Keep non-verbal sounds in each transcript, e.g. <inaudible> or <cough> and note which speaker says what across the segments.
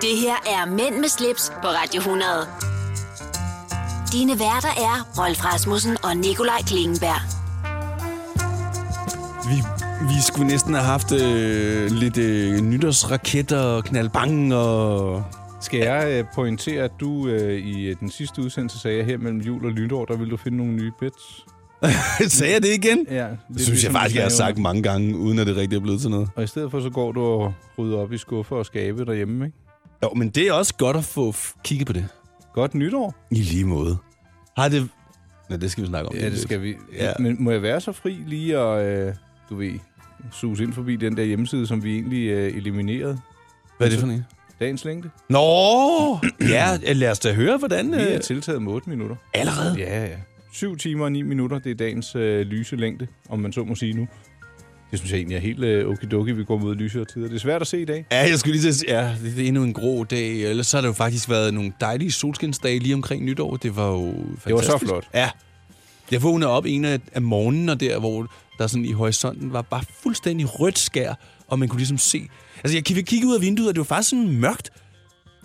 Speaker 1: Det her er Mænd med slips på Radio 100. Dine værter er Rolf Rasmussen og Nikolaj Klingenberg.
Speaker 2: Vi, vi skulle næsten have haft øh, lidt øh, nytårsraketter og knaldbang og...
Speaker 3: Skal jeg øh, pointere, at du øh, i øh, den sidste udsendelse sagde, at her mellem jul og nytår, der vil du finde nogle nye bits? <laughs>
Speaker 2: Sagde jeg det igen?
Speaker 3: Ja,
Speaker 2: Det synes jeg faktisk, jeg har sagt mange gange, uden at det rigtig er blevet til noget.
Speaker 3: Og i stedet for, så går du og rydder op i skuffer og skabe derhjemme, ikke?
Speaker 2: Jo, men det er også godt at få kigget på det.
Speaker 3: Godt nytår.
Speaker 2: I lige måde. Har det... Ja, det skal vi snakke om.
Speaker 3: Ja, det skal vi.
Speaker 2: Ja.
Speaker 3: Men må jeg være så fri lige at, øh, du ved, sus ind forbi den der hjemmeside, som vi egentlig øh, eliminerede?
Speaker 2: Hvad er det for en?
Speaker 3: Dagens længde.
Speaker 2: Nå! Ja, lad os da høre, hvordan...
Speaker 3: Vi er
Speaker 2: Øh,
Speaker 3: tiltaget med 8 minutter.
Speaker 2: allerede?
Speaker 3: Ja, ja. 7 timer og 9 minutter, det er dagens øh, lyse længde, om man så må sige nu. Det synes jeg egentlig er helt øh, okidoki, vi går mod lysere tider. Det er svært at se i dag.
Speaker 2: Ja, jeg skulle lige til at sige, ja, det er endnu en grå dag. Ellers så har det jo faktisk været nogle dejlige solskinsdage lige omkring nytår. Det var jo fantastisk.
Speaker 3: Det var så flot.
Speaker 2: Ja. Jeg vågnede op en af, af morgenen, og der, hvor der sådan i horisonten var bare fuldstændig rødt skær, og man kunne ligesom se... Altså, jeg fik kigge ud af vinduet, og det var faktisk sådan mørkt.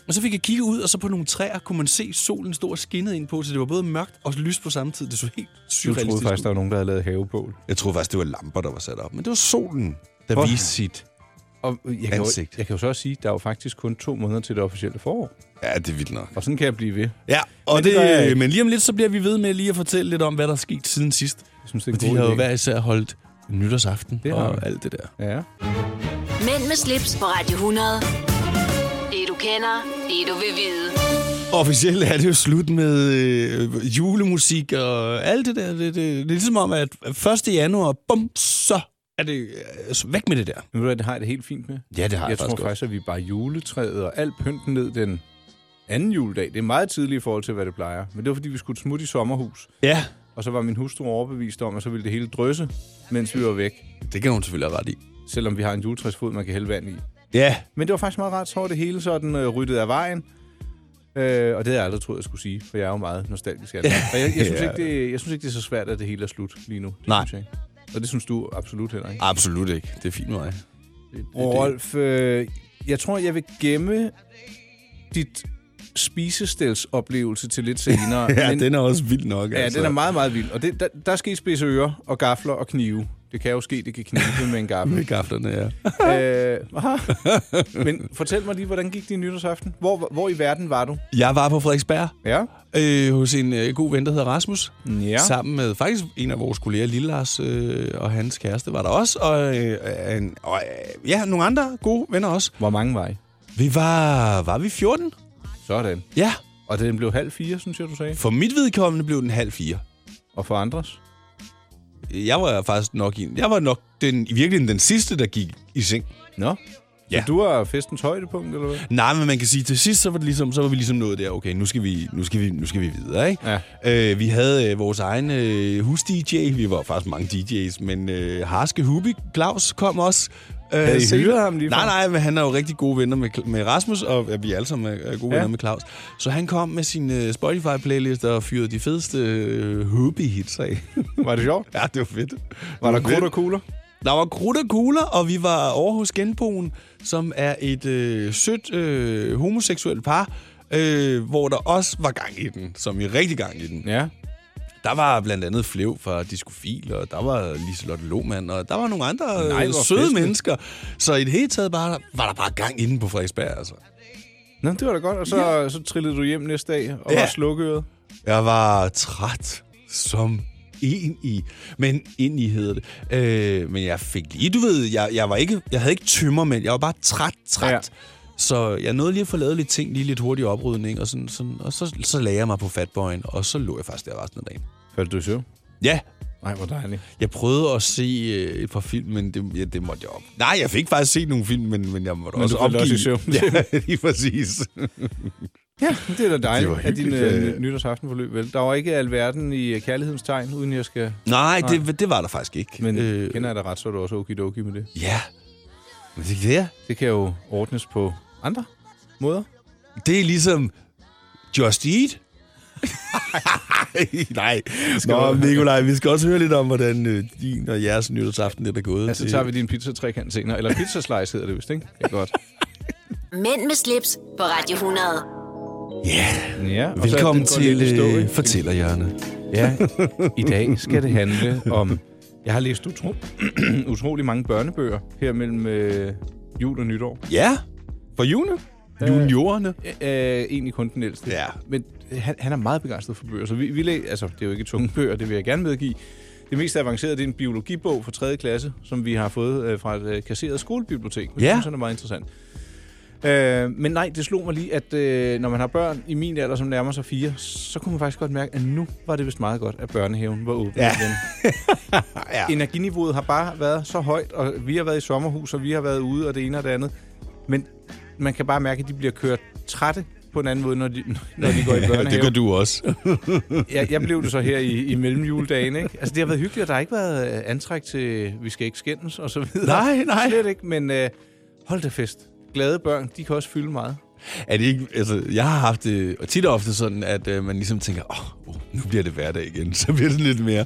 Speaker 2: Og så fik jeg kigge ud, og så på nogle træer kunne man se solen stå og skinnede ind på, så det var både mørkt og lyst på samme tid. Det så helt surrealistisk
Speaker 3: troede faktisk, der var nogen, der havde lavet havebål.
Speaker 2: Jeg troede faktisk, det var lamper, der var sat op. Men det var solen, der
Speaker 3: Hvor-
Speaker 2: viste sit...
Speaker 3: Og jeg kan, jo,
Speaker 2: Ansigt.
Speaker 3: jeg kan jo så også sige, at der er jo faktisk kun to måneder til det officielle forår.
Speaker 2: Ja, det er vildt nok.
Speaker 3: Og sådan kan jeg blive ved.
Speaker 2: Ja, og
Speaker 3: Men
Speaker 2: det,
Speaker 3: det jeg
Speaker 2: men lige om lidt, så bliver vi ved med lige at fortælle lidt om, hvad der er sket siden sidst.
Speaker 3: Jeg synes, det er
Speaker 2: Og
Speaker 3: en
Speaker 2: de
Speaker 3: god
Speaker 2: har jo hver især holdt nytårsaften
Speaker 3: Det
Speaker 2: og alt det der.
Speaker 3: Ja.
Speaker 1: Mænd med slips på Radio 100. Det du kender, det du vil vide.
Speaker 2: Officielt er det jo slut med øh, julemusik og alt det der. Det, det, det er ligesom om, at 1. januar, bum, så er det øh, væk med det der.
Speaker 3: Men ved du det har jeg det helt fint med.
Speaker 2: Ja, det har
Speaker 3: Jeg tror faktisk, at vi bare juletræet og alt pynten ned den anden juledag. Det er meget tidligt i forhold til, hvad det plejer. Men det var, fordi vi skulle smutte i sommerhus.
Speaker 2: Ja,
Speaker 3: Og så var min hustru overbevist om, at så ville det hele drøsse, mens vi var væk.
Speaker 2: det kan hun selvfølgelig have ret i.
Speaker 3: Selvom vi har en juletræsfod, man kan hælde vand i.
Speaker 2: Ja,
Speaker 3: Men det var faktisk meget rart, så var det hele sådan øh, ryddet af vejen. Øh, og det havde jeg aldrig troet, jeg skulle sige, for jeg er jo meget nostalgisk. det. Og jeg, jeg, synes
Speaker 2: Ja.
Speaker 3: ikke, det, jeg synes ikke, det er så svært, at det hele er slut lige nu. Det
Speaker 2: Nej.
Speaker 3: Synes jeg ikke. Og det synes du absolut heller ikke.
Speaker 2: absolut ikke. Det er fint med mig.
Speaker 3: Rolf, øh, jeg tror, jeg vil gemme dit spisestælsoplevelse til lidt senere. <laughs>
Speaker 2: ja,
Speaker 3: men,
Speaker 2: den er også vild nok.
Speaker 3: ja,
Speaker 2: altså.
Speaker 3: den er meget, meget vild. Og det, der, der skal I spidse ører og gafler og knive. Det kan jo ske, det kan knive med en gaffel.
Speaker 2: Med gaflerne, ja. <laughs>
Speaker 3: øh, aha. Men fortæl mig lige, hvordan gik din nytårsaften? Hvor, hvor i verden var du?
Speaker 2: Jeg var på Frederiksberg
Speaker 3: Ja.
Speaker 2: øh, hos en øh, god ven, der hedder Rasmus.
Speaker 3: Ja.
Speaker 2: Sammen med faktisk en af vores kolleger, Lille Lars, øh, og hans kæreste var der også. Og, øh, en, og øh, ja, nogle andre gode venner også.
Speaker 3: Hvor mange var I?
Speaker 2: Vi var, var vi 14?
Speaker 3: Sådan.
Speaker 2: Ja.
Speaker 3: Og den blev halv fire, synes jeg, du sagde.
Speaker 2: For mit vedkommende blev den halv fire.
Speaker 3: Og for andres?
Speaker 2: Jeg var faktisk nok en, jeg var nok den, i virkeligheden den sidste, der gik i seng.
Speaker 3: Nå.
Speaker 2: Ja.
Speaker 3: Så du var festens højdepunkt, eller hvad?
Speaker 2: Nej, men man kan sige, til sidst, så var, det ligesom, så var vi ligesom nået der, okay, nu skal vi, nu skal vi, nu skal vi videre, ikke?
Speaker 3: Ja.
Speaker 2: Øh, vi havde øh, vores egen øh, hus-DJ, vi var faktisk mange DJ's, men øh, Harske Hubi, Claus, kom også. Øh,
Speaker 3: Havde I hyret ham lige
Speaker 2: Nej, nej, men han er jo rigtig gode venner med, med Rasmus, og ja, vi er alle sammen er er gode
Speaker 3: Ja.
Speaker 2: venner med Claus. Så han kom med sin øh, Spotify-playlist og fyrede de fedeste øh, Hubi-hits af. <laughs>
Speaker 3: Var det sjovt?
Speaker 2: ja, det var fedt.
Speaker 3: Var der
Speaker 2: Det fedt.
Speaker 3: krudt og kugler?
Speaker 2: Der var krudt og kugler, og vi var over hos Genboen, som er et øh, sødt øh, homoseksuelt par, øh, hvor der også var gang i den, som i rigtig gang i den.
Speaker 3: Ja.
Speaker 2: Der var blandt andet Flev fra Diskofil, og der var Liselotte Lohmann, og der var nogle andre
Speaker 3: Nej, hvor
Speaker 2: søde
Speaker 3: festligt.
Speaker 2: mennesker. Så i det hele taget bare, var der bare gang inden på Frederiksberg, altså.
Speaker 3: Nå, det var da godt. Og så, ja. så trillede du hjem næste dag og
Speaker 2: Ja.
Speaker 3: var slukøret.
Speaker 2: Jeg var træt som en i. Men ind i hedder det. Øh, men jeg fik lige, du ved, jeg, jeg, var ikke, jeg havde ikke tømmer, men jeg var bare træt, træt.
Speaker 3: Ja.
Speaker 2: Så jeg nåede lige at få lavet lidt ting, lige lidt hurtig oprydning, og, sådan, sådan, og så, så lagde jeg mig på fatboyen, og så lå jeg faktisk der resten af dagen.
Speaker 3: Faldt du i søvn?
Speaker 2: Ja,
Speaker 3: Nej, hvor dejligt.
Speaker 2: jeg prøvede at se øh, et par film, men det, ja, det måtte jeg op. Nej, jeg fik faktisk set nogle film, men, men jeg måtte
Speaker 3: Men
Speaker 2: også
Speaker 3: du faldt
Speaker 2: opgive.
Speaker 3: også i søvn. <laughs>
Speaker 2: Ja, lige præcis. <laughs>
Speaker 3: Ja, det er da dejligt,
Speaker 2: Det
Speaker 3: at din øh, nytårsaften forløb vel. Der var ikke alverden i øh, kærlighedens tegn, uden jeg skal...
Speaker 2: Nej, det, det var der faktisk ikke.
Speaker 3: Men øh, kender jeg dig ret, så er du også okidoki med det.
Speaker 2: Ja, men det, er,
Speaker 3: Det kan jo ordnes på andre måder.
Speaker 2: det er ligesom Just Eat. <laughs> Nej. Nå, Nikolaj, vi skal også høre lidt om, hvordan øh, din og jeres nytårsaften det er gået.
Speaker 3: Altså, så tager vi din pizza trekant senere. Eller pizza slice hedder det vist, ikke? Det er godt. <laughs>
Speaker 1: Mænd med slips på Radio 100.
Speaker 2: Ja,
Speaker 3: Ja,
Speaker 2: velkommen
Speaker 3: lidt
Speaker 2: til øh? Fortællerhjørnet.
Speaker 3: Ja, i dag skal det handle om... Jeg har læst utro, <clears throat> utrolig mange børnebøger her mellem øh, jul og nytår.
Speaker 2: Ja, for juni. Juniorerne.
Speaker 3: Øh, egentlig kun den ældste.
Speaker 2: Ja.
Speaker 3: Men han, han er meget begejstret for bøger, så vi, vi læ- altså, det er jo ikke tunge bøger, det vil jeg gerne medgive. Det mest avancerede, det er en biologibog fra 3. klasse, som vi har fået øh, fra et øh, kasseret skolebibliotek. Det
Speaker 2: Ja.
Speaker 3: synes jeg er meget interessant. Øh, men nej, det slog mig lige, at øh, når man har børn i min alder, som nærmer sig fire, så kunne man faktisk godt mærke, at nu var det vist meget godt, at børnehaven var åben
Speaker 2: Ja.
Speaker 3: igen. <laughs>
Speaker 2: ja.
Speaker 3: Energiniveauet har bare været så højt, og vi har været i sommerhus, og vi har været ude, og det ene og det andet. Men man kan bare mærke, at de bliver kørt trætte på en anden måde, når de, <laughs> når de går i <laughs> børnehave.
Speaker 2: det gør du også.
Speaker 3: jeg, jeg blev det så her i, i mellemjuledagen, ikke? Altså, det har været hyggeligt, og der har ikke været øh, antræk til, vi skal ikke skændes, og så videre.
Speaker 2: Nej, nej.
Speaker 3: Slet ikke, men øh, hold da fest. Glade børn, de kan også fylde meget.
Speaker 2: Er det ikke, altså, jeg har haft det og tit og ofte sådan, at øh, man ligesom tænker, åh, oh, nu bliver det hverdag igen. <laughs> Så bliver det lidt mere...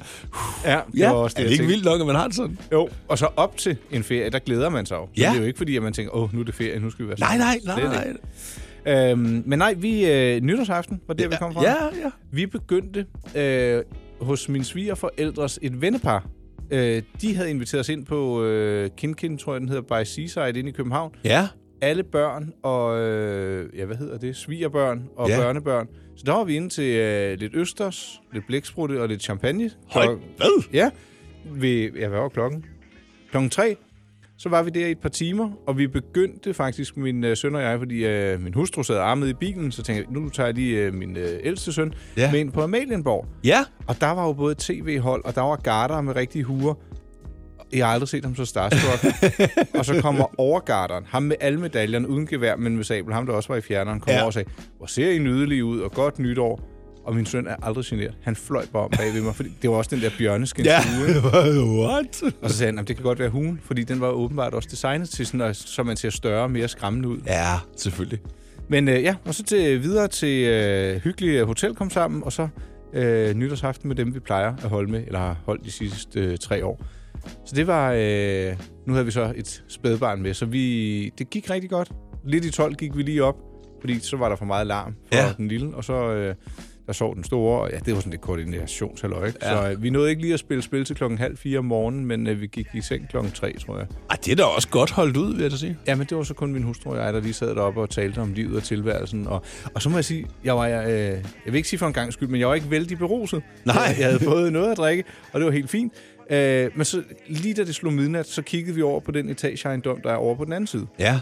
Speaker 3: Ja, det
Speaker 2: Ja,
Speaker 3: var også det,
Speaker 2: er det ikke vildt nok, at man har det sådan?
Speaker 3: Jo, og så op til en ferie, der glæder man sig jo. Så
Speaker 2: Ja.
Speaker 3: Det er jo ikke fordi, at man tænker, åh, nu er det ferie, nu skal vi være
Speaker 2: Nej,
Speaker 3: sammen.
Speaker 2: nej, nej,
Speaker 3: ikke.
Speaker 2: nej.
Speaker 3: Øhm, men nej, vi øh, nytårsaften var der, vi kom fra.
Speaker 2: Ja, ja.
Speaker 3: Vi begyndte øh, hos min svigerforældres et vennepar. Øh, de havde inviteret os ind på øh, Kinkin, tror jeg, den hedder, by Seaside inde i København.
Speaker 2: Ja,
Speaker 3: Alle børn og, øh, ja, hvad hedder det, svigerbørn og
Speaker 2: Ja.
Speaker 3: børnebørn. Så der var vi inde til øh, lidt østers, lidt blæksprutte og lidt champagne.
Speaker 2: Hold,
Speaker 3: Klok-
Speaker 2: hvad?
Speaker 3: Ja, ved, ja, hvad var klokken? Klokken tre. Så var vi der i et par timer, og vi begyndte faktisk, min øh, søn og jeg, fordi øh, min hustru sad armet i bilen, så tænkte jeg, nu tager jeg lige øh, min øh, ældste søn
Speaker 2: Ja.
Speaker 3: med ind på Amalienborg.
Speaker 2: Ja,
Speaker 3: Og der var jo både tv-hold, og der var garder med rigtige huer. Jeg har aldrig set ham så starstruck. <laughs> og så kommer overgarderen, ham med alle medaljerne, uden gevær, men med sabel, ham der også var i fjerneren, kom
Speaker 2: Ja.
Speaker 3: over og sagde, hvor ser I nydelige ud, og godt nytår. Og min søn er aldrig generet. Han fløj bare om bag ved mig, fordi det var også den der bjørneskin
Speaker 2: ja. <laughs> What?
Speaker 3: Og så sagde han, det kan godt være hugen, fordi den var åbenbart også designet til sådan, så man ser større og mere skræmmende ud.
Speaker 2: Ja, selvfølgelig.
Speaker 3: Men øh, ja, og så til, videre til øh, hyggelige hotel kom sammen, og så øh, nytårsaften med dem, vi plejer at holde med, eller har holdt de sidste øh, tre år. Så det var, øh, nu havde vi så et spædbarn med, så vi, det gik rigtig godt. Lidt i 12 gik vi lige op, fordi så var der for meget larm for
Speaker 2: Ja.
Speaker 3: den lille, og så øh, der sov den store, og ja, det var sådan lidt koordinationshalløj.
Speaker 2: Ja.
Speaker 3: Så øh, vi nåede ikke lige at spille spil til klokken halv fire om morgenen, men øh, vi gik i seng klokken tre, tror jeg.
Speaker 2: Ej, det er da også godt holdt ud, vil jeg da sige.
Speaker 3: Ja, men det var så kun min hustru og jeg, der lige sad deroppe og talte om livet og tilværelsen. Og, og så må jeg sige, jeg var, øh, jeg vil ikke sige for en gang skyld, men jeg var ikke vældig beruset.
Speaker 2: Nej.
Speaker 3: Jeg, jeg havde fået noget at drikke, og det var helt fint. Øh, men så lige da det slog midnat, så kiggede vi over på den etageejendom, der er over på den anden side.
Speaker 2: Ja.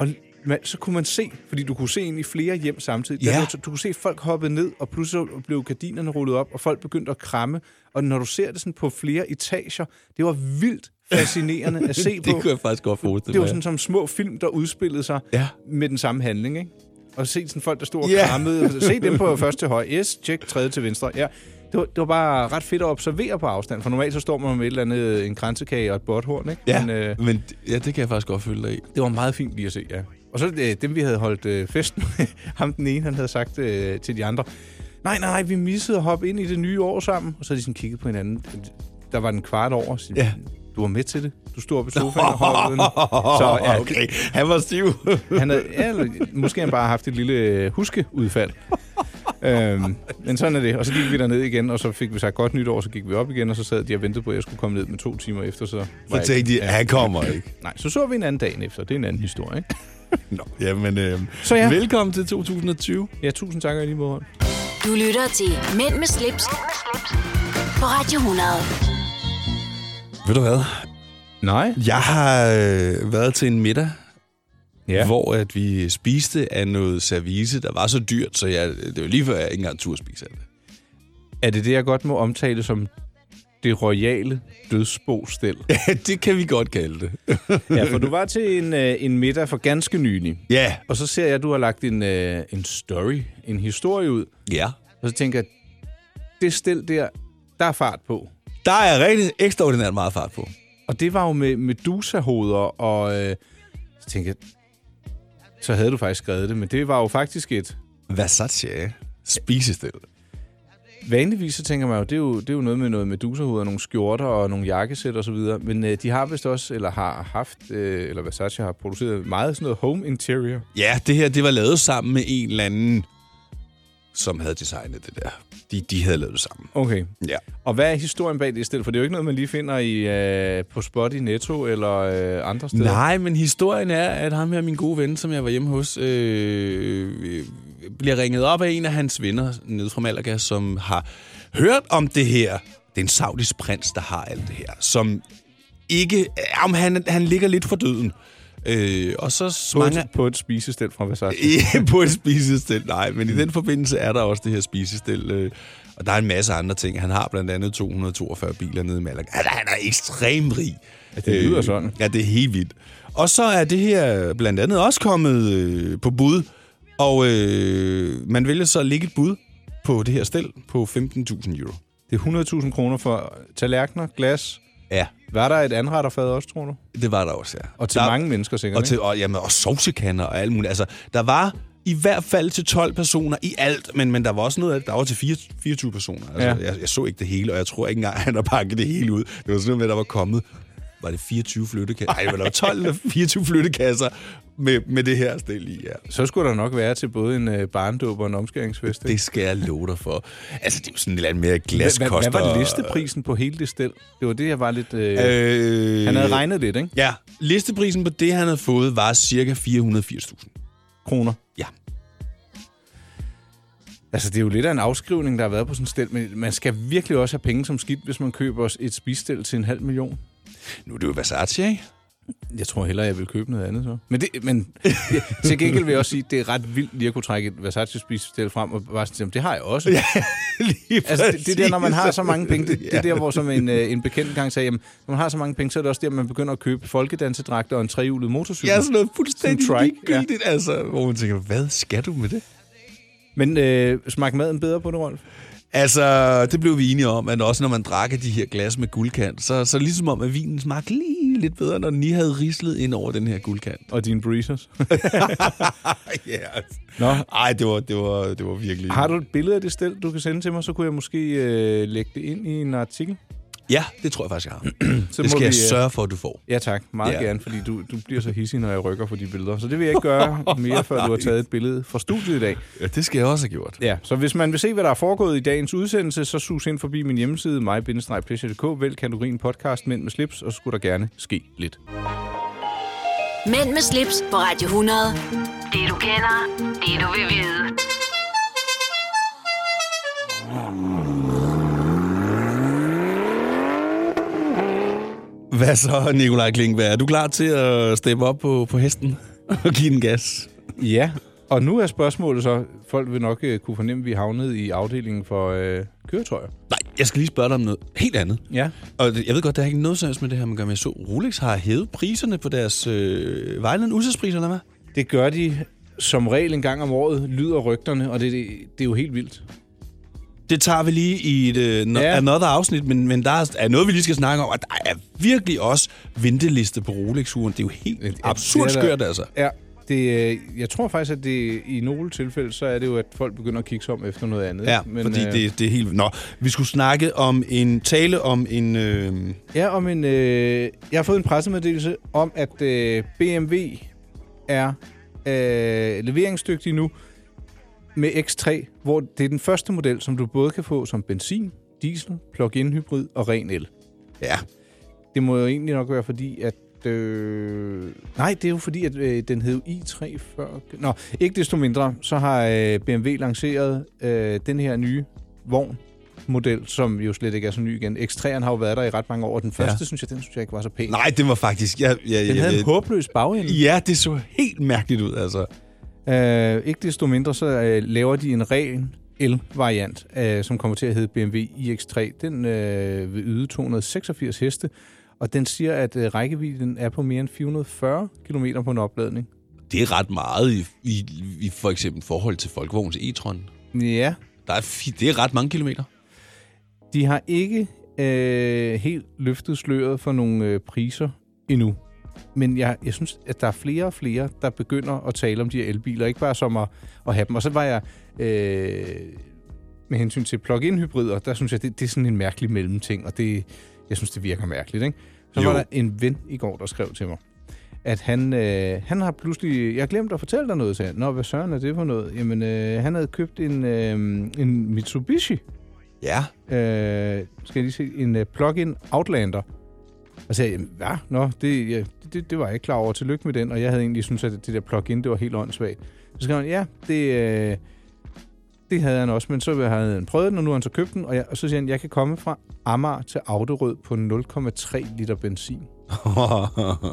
Speaker 3: Og man, så kunne man se, fordi du kunne se ind i flere hjem samtidig.
Speaker 2: Ja.
Speaker 3: Der, du, kunne se folk hoppe ned, og pludselig blev gardinerne rullet op, og folk begyndte at kramme. Og når du ser det sådan på flere etager, det var vildt fascinerende at <laughs> se på.
Speaker 2: det kunne jeg faktisk godt forestille
Speaker 3: Det var
Speaker 2: mig.
Speaker 3: sådan som små film, der udspillede sig
Speaker 2: Ja.
Speaker 3: med den samme handling, ikke? Og se sådan folk, der stod og
Speaker 2: Ja.
Speaker 3: krammede. Se dem på første højre. Yes, check, tredje til venstre. Ja. Det var, det var bare ret fedt at observere på afstand, for normalt så står man med et eller andet, en kransekage og et botthorn, ikke?
Speaker 2: Ja,
Speaker 3: Men øh,
Speaker 2: men ja, det kan jeg faktisk godt følge dig i.
Speaker 3: det var meget fint lige at se, ja. Og så øh, dem, vi havde holdt øh, festen med, <laughs> ham den ene, han havde sagt øh, til de andre, nej, nej, nej, vi missede at hoppe ind i det nye år sammen. Og så havde de sådan kigget på hinanden. Der var den kvart over. Så,
Speaker 2: Ja.
Speaker 3: Du var med til det. Du stod oppe i sofaen og hoppede den. <laughs> Så ja,
Speaker 2: okay, han var stiv.
Speaker 3: Han havde, ja, eller, måske han bare haft et lille øh, huskeudfald. Øhm, men sådan er det. Og så gik vi derned igen, og så fik vi sagt godt nytår, så gik vi op igen, og så sad de og ventede på, at jeg skulle komme ned med to timer efter. Så,
Speaker 2: Så
Speaker 3: jeg-
Speaker 2: tænkte de, han kommer ikke. <laughs>
Speaker 3: Nej, så så vi en anden dag efter. Det er en anden historie, ikke? <laughs>
Speaker 2: Nå, jamen, øh,
Speaker 3: Så ja.
Speaker 2: velkommen til 2020.
Speaker 3: Ja, tusind tak lige måde.
Speaker 1: Du lytter til Mænd med slips, på Radio 100.
Speaker 2: Ved du hvad?
Speaker 3: Nej.
Speaker 2: Jeg har øh, været til en middag,
Speaker 3: Ja.
Speaker 2: ja. hvor at vi spiste af noget service, der var så dyrt, så jeg, det var lige før, jeg ikke engang turde spise af det.
Speaker 3: Er det det, jeg godt må omtale som det royale dødsbostel? <laughs>
Speaker 2: det kan vi godt kalde det. <laughs>
Speaker 3: ja, for du var til en, øh, en middag for ganske nylig.
Speaker 2: ja.
Speaker 3: Og så ser jeg, at du har lagt en, øh, en story, en historie ud.
Speaker 2: Ja.
Speaker 3: Og så tænker jeg, det stel der, der er fart på.
Speaker 2: Der er rigtig ekstraordinært meget fart på.
Speaker 3: Og det var jo med Medusa-hoveder, og øh, så tænkte jeg, så havde du faktisk skrevet det, men det var jo faktisk et...
Speaker 2: Versace spisested.
Speaker 3: Vanligvis så tænker man jo, det er jo, det er jo noget med noget medusahoved og nogle skjorter og nogle jakkesæt og så videre. Men øh, de har vist også, eller har haft, øh, eller Versace har produceret meget sådan noget home interior.
Speaker 2: Ja, det her, det var lavet sammen med en eller anden, som havde designet det der. De, de havde lavet det sammen.
Speaker 3: Okay.
Speaker 2: Ja.
Speaker 3: Og hvad er historien bag det sted? For det er jo ikke noget, man lige finder i, øh, på Spot i Netto eller øh, andre steder.
Speaker 2: Nej, men historien er, at ham her, min gode ven, som jeg var hjemme hos, øh, øh, bliver ringet op af en af hans venner nede fra Malaga, som har hørt om det her. Det er en saudisk prins, der har alt det her, som ikke... Om han, han ligger lidt for døden. Øh, og så
Speaker 3: På,
Speaker 2: mange...
Speaker 3: et, på et spisestel fra Versace. <laughs>
Speaker 2: På et spisestel, nej. Men i den forbindelse er der også det her spisestel. Øh, og der er en masse andre ting. Han har blandt andet 242 biler nede i Malaga. Altså, han er ekstremt rig.
Speaker 3: Ja, det lyder sådan.
Speaker 2: Ja, det er helt vildt. Og så er det her blandt andet også kommet øh, på bud. Og øh, man vælger så at lægge et bud på det her stel på 15.000 euro.
Speaker 3: Det er 100.000 kroner for tallerkener, glas.
Speaker 2: Ja,
Speaker 3: Var der et anretterfad også, tror du?
Speaker 2: det var der også, ja.
Speaker 3: Og til
Speaker 2: der,
Speaker 3: mange mennesker sikkert,
Speaker 2: Og, til, og, jamen, og sovsekanner og alt muligt. Altså, der var i hvert fald til 12 personer i alt, men, men der var også noget af det, der var til 4, 24 personer. Altså,
Speaker 3: Ja.
Speaker 2: jeg, jeg så ikke det hele, og jeg tror ikke engang, <laughs> han har pakket det hele ud. Det var sådan noget med, at der var kommet, var det 24 flyttekasser? Nej, der var 12 eller 24 flyttekasser med, med det her stil i, ja.
Speaker 3: Så skulle der nok være til både en øh, barndåb og en omskæringsfest. ikke?
Speaker 2: Det skal jeg love dig for. Altså, det er jo sådan lidt mere glas
Speaker 3: hvad, hvad var listeprisen på hele det stel? Det var det, jeg var lidt... Øh,
Speaker 2: Øh,
Speaker 3: han havde regnet lidt, ikke?
Speaker 2: Ja, listeprisen på det, han havde fået, var cirka 480.000.
Speaker 3: Kroner.
Speaker 2: Ja.
Speaker 3: Altså, det er jo lidt af en afskrivning, der har været på sådan et stel, men man skal virkelig også have penge som skidt, hvis man køber et spisestel til en halv million.
Speaker 2: Nu er det jo Versace, ikke?
Speaker 3: Jeg tror hellere, jeg vil købe noget andet så. Men, det, men <laughs> til gengæld vil jeg også sige, at det er ret vildt lige at kunne trække et Versace spisestel frem og bare sige, det har jeg også. <laughs> Ja,
Speaker 2: Lige
Speaker 3: altså, det, det er der, når man har så mange penge, det, det er <laughs> der, hvor som en, øh, en bekendt gang sagde, jamen, når man har så mange penge, så er det også der, man begynder at købe folkedansedragter og en trehjulet motorcykel.
Speaker 2: Ja, sådan noget fuldstændig
Speaker 3: Sådan
Speaker 2: ligegyldigt, altså, hvor man tænker, hvad skal du med det?
Speaker 3: Men øh, smagte maden bedre på det, Rolf?
Speaker 2: Altså, det blev vi enige om, at også når man drak af de her glas med guldkant, så, så ligesom om, at vinen smagte lige lidt bedre, når den lige havde rislet ind over den her guldkant.
Speaker 3: Og dine breezers. <laughs>
Speaker 2: ja.
Speaker 3: Nå,
Speaker 2: Ej, det var, det var, det var virkelig...
Speaker 3: har du et billede af det stel, du kan sende til mig, så kunne jeg måske øh, lægge det ind i en artikel.
Speaker 2: Ja, det tror jeg faktisk, jeg har. <clears throat>
Speaker 3: Så
Speaker 2: det skal
Speaker 3: må
Speaker 2: jeg
Speaker 3: vi, øh,
Speaker 2: sørge for, at du får.
Speaker 3: Ja tak, meget
Speaker 2: Ja.
Speaker 3: gerne, fordi du, du bliver så hissig, når jeg rykker for de billeder. Så det vil jeg ikke gøre <laughs> mere, før du har taget et billede fra studiet i dag.
Speaker 2: Ja, det skal jeg også have gjort.
Speaker 3: Ja, så hvis man vil se, hvad der er foregået i dagens udsendelse, så sus ind forbi min hjemmeside, mig-pleasure.dk, vælg kategorien podcast Mænd med slips, og så skulle der gerne ske lidt.
Speaker 1: Mænd med slips på Radio 100. Det du kender, det du vil vide.
Speaker 2: Hvad så, Nikolaj Klingberg? Er du klar til at steppe op på, på hesten og give den gas?
Speaker 3: Ja, og nu er spørgsmålet så, folk vil nok øh, kunne fornemme, at vi havnet i afdelingen for øh, køretøjer.
Speaker 2: Nej, jeg skal lige spørge dig om noget helt andet.
Speaker 3: Ja.
Speaker 2: Og jeg ved godt, der er ikke noget helst med det her, man gør med. Jeg så Rolex har hævet priserne på deres øh, vejledende udsatspriser, eller hvad?
Speaker 3: Det gør de som regel en gang om året, lyder rygterne, og det, det, det er jo helt vildt.
Speaker 2: Det tager vi lige i et no,
Speaker 3: Ja.
Speaker 2: another afsnit, men, men der er, noget, vi lige skal snakke om, og der er virkelig også venteliste på Rolex-uren. Det er jo helt
Speaker 3: Ja,
Speaker 2: absurd
Speaker 3: det er der-
Speaker 2: skørt, altså.
Speaker 3: Ja, det, øh, jeg tror faktisk, at det i nogle tilfælde, så er det jo, at folk begynder at kigge sig om efter noget andet.
Speaker 2: Ja, men, fordi
Speaker 3: øh,
Speaker 2: det, det er helt... Nå, vi skulle snakke om en tale om en... Øh,
Speaker 3: Ja, om en, øh, jeg har fået en pressemeddelelse om, at øh, BMW er øh, leveringsdygtig nu med X3, hvor det er den første model, som du både kan få som benzin, diesel, plug-in hybrid og ren el.
Speaker 2: ja,
Speaker 3: Det må jo egentlig nok være fordi, at... Øh, nej, det er jo fordi, at øh, den hed i3 før. Nå, ikke desto mindre, så har øh, BMW lanceret øh, den her nye vogn, model, som jo slet ikke er så ny igen. X3'eren har jo været der i ret mange år, den første, ja. synes jeg, den synes jeg ikke var så pæn.
Speaker 2: nej, det var faktisk... Ja, ja,
Speaker 3: Den
Speaker 2: ja,
Speaker 3: havde
Speaker 2: ja,
Speaker 3: en håbløs bagende.
Speaker 2: Ja, det så helt mærkeligt ud, altså.
Speaker 3: Øh, ikke desto mindre, så øh, laver de en ren el-variant, øh, som kommer til at hedde BMW iX3. Den øh, vil yde 286 heste, og den siger, at øh, rækkevidden er på mere end 440 km på en opladning.
Speaker 2: Det er ret meget i, i, i for eksempel forhold til Folkevogns e-tron.
Speaker 3: Ja,
Speaker 2: Der er, det er ret mange kilometer.
Speaker 3: de har ikke øh, helt løftet sløret for nogle øh, priser endnu. Men jeg, jeg synes, at der er flere og flere, der begynder at tale om de her elbiler, ikke bare som at, at have dem. Og så var jeg øh, med hensyn til plug-in hybrider, der synes jeg, det, det er sådan en mærkelig mellemting, og det, jeg synes, det virker mærkeligt. Ikke? Så
Speaker 2: Jo.
Speaker 3: var der en ven i går, der skrev til mig, at han, øh, han har pludselig... Jeg glemte at fortælle dig noget, sagde han. Nå, hvad søren er det for noget? Jamen, øh, han havde købt en, øh, en Mitsubishi,
Speaker 2: Ja.
Speaker 3: øh, skal jeg lige se, en øh, plug-in Outlander. Og sagde, jeg, hvad? Nå, det, ja, det, det var jeg ikke klar over. Tillykke med den. Og jeg havde egentlig syntes, at det der plug-in, det var helt åndssvagt. Så skrev han, ja, det, øh, det havde han også, men så havde han prøvet den, og nu har han så købt den. Og, jeg, og så siger han, jeg kan komme fra Amager til Auderød på 0,3 liter benzin. <laughs>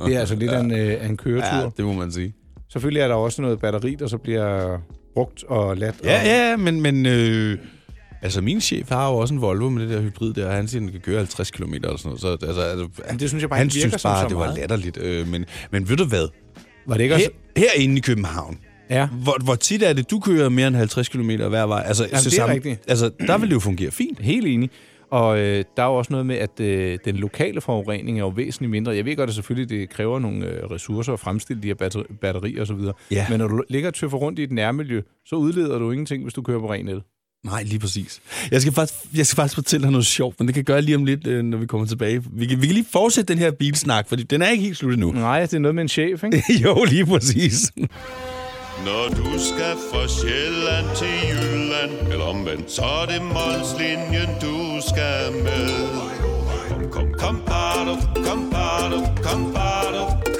Speaker 3: Det er altså lidt af en, øh, en køretur.
Speaker 2: Ja. det må man sige.
Speaker 3: Selvfølgelig er der også noget batteri, der så bliver brugt og ladt.
Speaker 2: Ja,
Speaker 3: og,
Speaker 2: ja, men, men øh, altså min chef har jo også en Volvo med det der hybrid der, og han siger, den kan køre 50 km eller sådan noget. Så altså, altså,
Speaker 3: Men det synes jeg bare
Speaker 2: han synes
Speaker 3: som
Speaker 2: bare,
Speaker 3: så
Speaker 2: det var
Speaker 3: meget.
Speaker 2: latterligt. Øh, men, men ved du hvad?
Speaker 3: Var det ikke også?
Speaker 2: Her, herinde i København,
Speaker 3: Ja.
Speaker 2: hvor, hvor tit er det, du kører mere end 50 km hver vej? Altså,
Speaker 3: Jamen, det er
Speaker 2: sammen-
Speaker 3: rigtigt.
Speaker 2: Altså, der vil det jo fungere fint.
Speaker 3: Helt enig. Og øh, der er jo også noget med, at øh, den lokale forurening er jo væsentligt mindre. Jeg ved godt, at selvfølgelig det kræver nogle øh, ressourcer at fremstille de her batteri, batterier osv.
Speaker 2: Ja.
Speaker 3: Men når du ligger og tøffer rundt i et nærmiljø, så udleder du ingenting, hvis du kører på ren el.
Speaker 2: Nej, lige præcis. Jeg skal, faktisk, jeg skal faktisk fortælle dig noget sjovt, men det kan gøre lige om lidt, øh, når vi kommer tilbage. Vi kan, vi kan lige fortsætte den her bilsnak, fordi den er ikke helt slut endnu.
Speaker 3: Nej, det er noget med en chef, ikke?
Speaker 2: jo, lige præcis.
Speaker 4: Når du skal fra Sjælland til Jylland Eller omvendt, så er det Molslinjen, du skal med Kom, kom, kom, bado, kom, bado, kom, bado.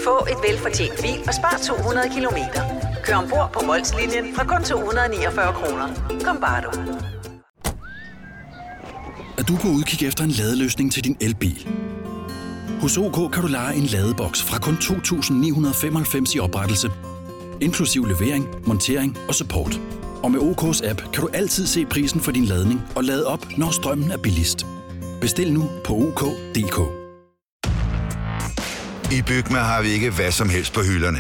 Speaker 5: Få et velfortjent bil og spar 200 kilometer. Kør ombord på Molslinjen fra kun 249 kroner. Kom bare du.
Speaker 6: Er du på udkig efter en ladeløsning til din elbil? Hos OK kan du lege en ladeboks fra kun 2.995 i oprettelse, inklusiv levering, montering og support. Og med OK's app kan du altid se prisen for din ladning og lade op, når strømmen er billigst. Bestil nu på OK.dk.
Speaker 7: I Bygma har vi ikke hvad som helst på hylderne.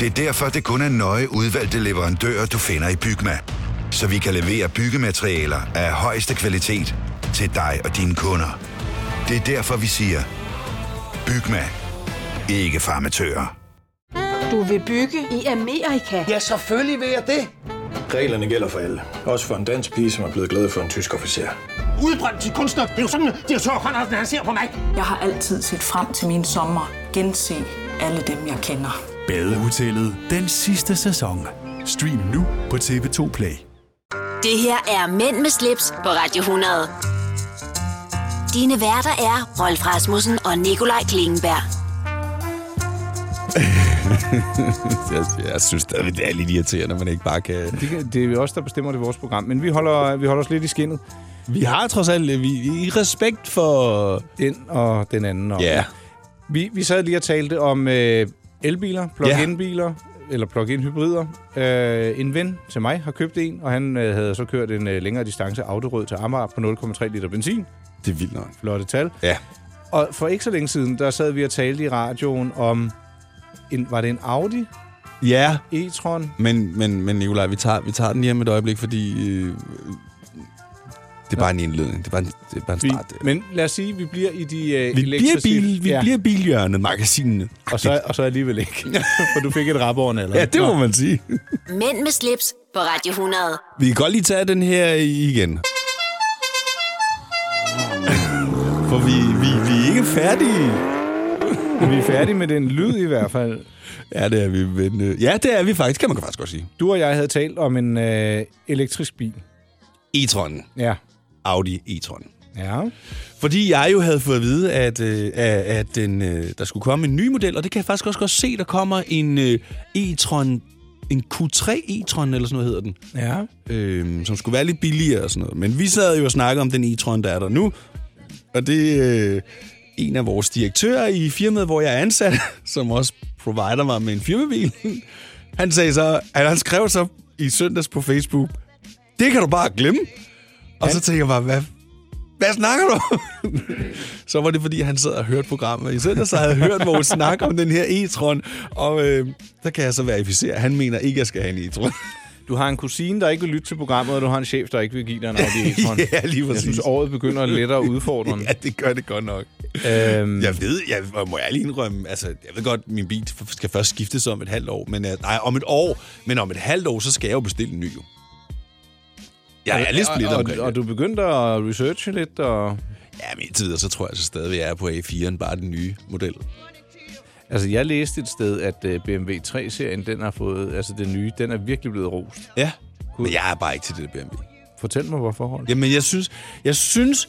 Speaker 7: Det er derfor, det kun er nøje udvalgte leverandører, du finder i Bygma. Så vi kan levere byggematerialer af højeste kvalitet til dig og dine kunder. Det er derfor, vi siger, Bygma. Ikke farmatører.
Speaker 8: Du vil bygge i Amerika?
Speaker 9: Ja, selvfølgelig vil jeg det.
Speaker 10: Reglerne gælder for alle. Også for en dansk pige, som er blevet glad for en tysk officer.
Speaker 9: Udbrændt til kunstner. Det er jo sådan, direktør Conradsen, han ser på mig.
Speaker 8: Jeg har altid set frem til min sommer. Gense alle dem, jeg kender.
Speaker 11: Badehotellet den sidste sæson. Stream nu på TV2 Play.
Speaker 1: Det her er Mænd med slips på Radio 100. Dine værter er Rolf Rasmussen og Nikolaj Klingenberg. <laughs>
Speaker 2: jeg, jeg synes stadig, det er lidt irriterende, at man ikke bare kan...
Speaker 3: Det, det er os, der bestemmer det vores program. Men vi holder, vi holder os lidt i skinnet.
Speaker 2: Vi har trods alt vi, i respekt for...
Speaker 3: Den og den anden. Og,
Speaker 2: Ja.
Speaker 3: Vi, vi sad lige og talte om øh, elbiler, plug-in-biler, eller plug-in hybrider. Øh, en ven til mig har købt en, og han øh, havde så kørt en øh, længere distance Autorød til Amager på 0,3 liter benzin.
Speaker 2: Det er vildt nok.
Speaker 3: Flotte tal.
Speaker 2: Ja.
Speaker 3: Og for ikke så længe siden, der sad vi og talte i radioen om, en, var det en Audi
Speaker 2: Ja,
Speaker 3: e-tron?
Speaker 2: men, men, men Nicolaj, vi tager, vi tager den hjem et øjeblik, fordi... Øh, det er bare en indledning. Det er bare en, det er bare en
Speaker 3: Vi,
Speaker 2: start.
Speaker 3: men lad os sige, at vi bliver i de øh,
Speaker 2: Vi bliver,
Speaker 3: elektriske-
Speaker 2: bil, vi
Speaker 3: ja.
Speaker 2: bliver bilhjørnet, magasinene.
Speaker 3: Og så, og så alligevel ikke. <laughs> For du fik et rapåren, eller?
Speaker 2: Ja, det må man sige.
Speaker 1: Mænd med slips på Radio 100.
Speaker 2: Vi kan godt lige tage den her igen. For vi, vi, vi er ikke færdige.
Speaker 3: Vi er færdige med den lyd i hvert fald.
Speaker 2: Ja, det er vi. Men, øh, ja, det er vi faktisk, kan man faktisk godt sige.
Speaker 3: Du og jeg havde talt om en øh, elektrisk bil.
Speaker 2: E-tron.
Speaker 3: Ja.
Speaker 2: Audi e-tron.
Speaker 3: Ja.
Speaker 2: Fordi jeg jo havde fået at vide, at, øh, at, den, øh, der skulle komme en ny model, og det kan jeg faktisk også godt se, der kommer en øh, e-tron, en Q3 e-tron, eller sådan noget hedder den,
Speaker 3: Ja.
Speaker 2: øh, som skulle være lidt billigere og sådan noget. Men vi sad jo og snakkede om den e-tron, der er der nu, og det øh, en af vores direktører i firmaet, hvor jeg er ansat, <laughs> som også provider mig med en firmabil. Han sagde så, at han skrev så i søndags på Facebook, det kan du bare glemme. Og så tænkte jeg bare, hvad, hvad snakker du <laughs> så var det, fordi han sad og hørte programmet i søndag, så havde jeg hørt vores snak om den her e-tron. Og øh, der kan jeg så verificere, at han mener ikke, at jeg skal have en e-tron.
Speaker 3: Du har en kusine, der ikke vil lytte til programmet, og du har en chef, der ikke vil give dig en Audi e-tron. <laughs>
Speaker 2: ja, lige
Speaker 3: Jeg
Speaker 2: præcis.
Speaker 3: synes, året begynder lettere udfordrende. <laughs>
Speaker 2: Ja, det gør det godt nok.
Speaker 3: Øhm,
Speaker 2: Jeg ved, jeg må ærlig indrømme, altså, jeg ved godt, min bil skal først skiftes om et halvt år, men uh, nej, om et år, men om et halvt år, så skal jeg jo bestille en ny. Jo. Jeg er lidt splittet
Speaker 3: og,
Speaker 2: omkring
Speaker 3: og, og du begyndte at researche lidt, og...
Speaker 2: Ja, men i tider, så tror jeg så stadig, at jeg er på A4'en, bare den nye model.
Speaker 3: Altså, jeg læste et sted, at øh, BMW 3-serien, den har fået... Altså, den nye, den er virkelig blevet rost.
Speaker 2: Ja, men jeg er bare ikke til det BMW.
Speaker 3: Fortæl mig, hvorfor, Holm.
Speaker 2: Jamen, jeg synes, jeg synes,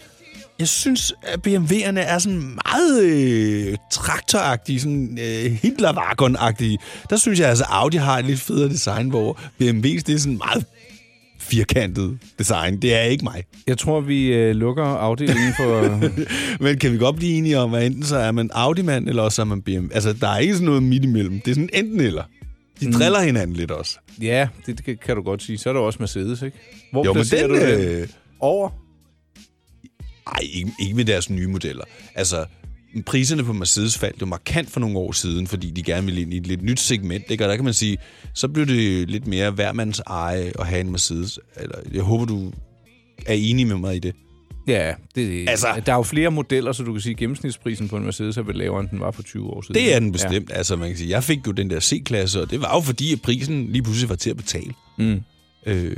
Speaker 2: jeg synes, at BMW'erne er sådan meget øh, traktoragtige, sådan øh, Hitlerwagon-agtige. Der synes jeg altså, at Audi har et lidt federe design, hvor BMW's det er sådan meget firkantet design. Det er ikke mig.
Speaker 3: Jeg tror, vi øh, lukker afdelingen for... <laughs>
Speaker 2: Men kan vi godt blive enige om, at enten så er man Audi-mand, eller også er man BMW? Altså, der er ikke sådan noget midt imellem. Det er sådan enten eller. De
Speaker 3: Mm.
Speaker 2: driller hinanden lidt også.
Speaker 3: ja, det, det kan du godt sige. Så er der også Mercedes, ikke? Hvor
Speaker 2: Jo, men den,
Speaker 3: du den?
Speaker 2: øh,
Speaker 3: Over?
Speaker 2: Ej, ikke, ikke med deres nye modeller. Altså, priserne på Mercedes faldt jo markant for nogle år siden, fordi de gerne ville ind i et lidt nyt segment. Ikke? Og der kan man sige, så blev det lidt mere hvermands eje at have en Mercedes. Eller, jeg håber, du er enig med mig i det.
Speaker 3: Ja, det,
Speaker 2: Altså-
Speaker 3: der er jo flere modeller, så du kan sige, at gennemsnitsprisen på en Mercedes er vel lavere, end den var for 20 år siden.
Speaker 2: Det er den bestemt. Ja. Altså, man kan sige, jeg fik jo den der C-klasse, og det var jo fordi, at prisen lige pludselig var til at betale.
Speaker 3: Mm.
Speaker 2: Øh,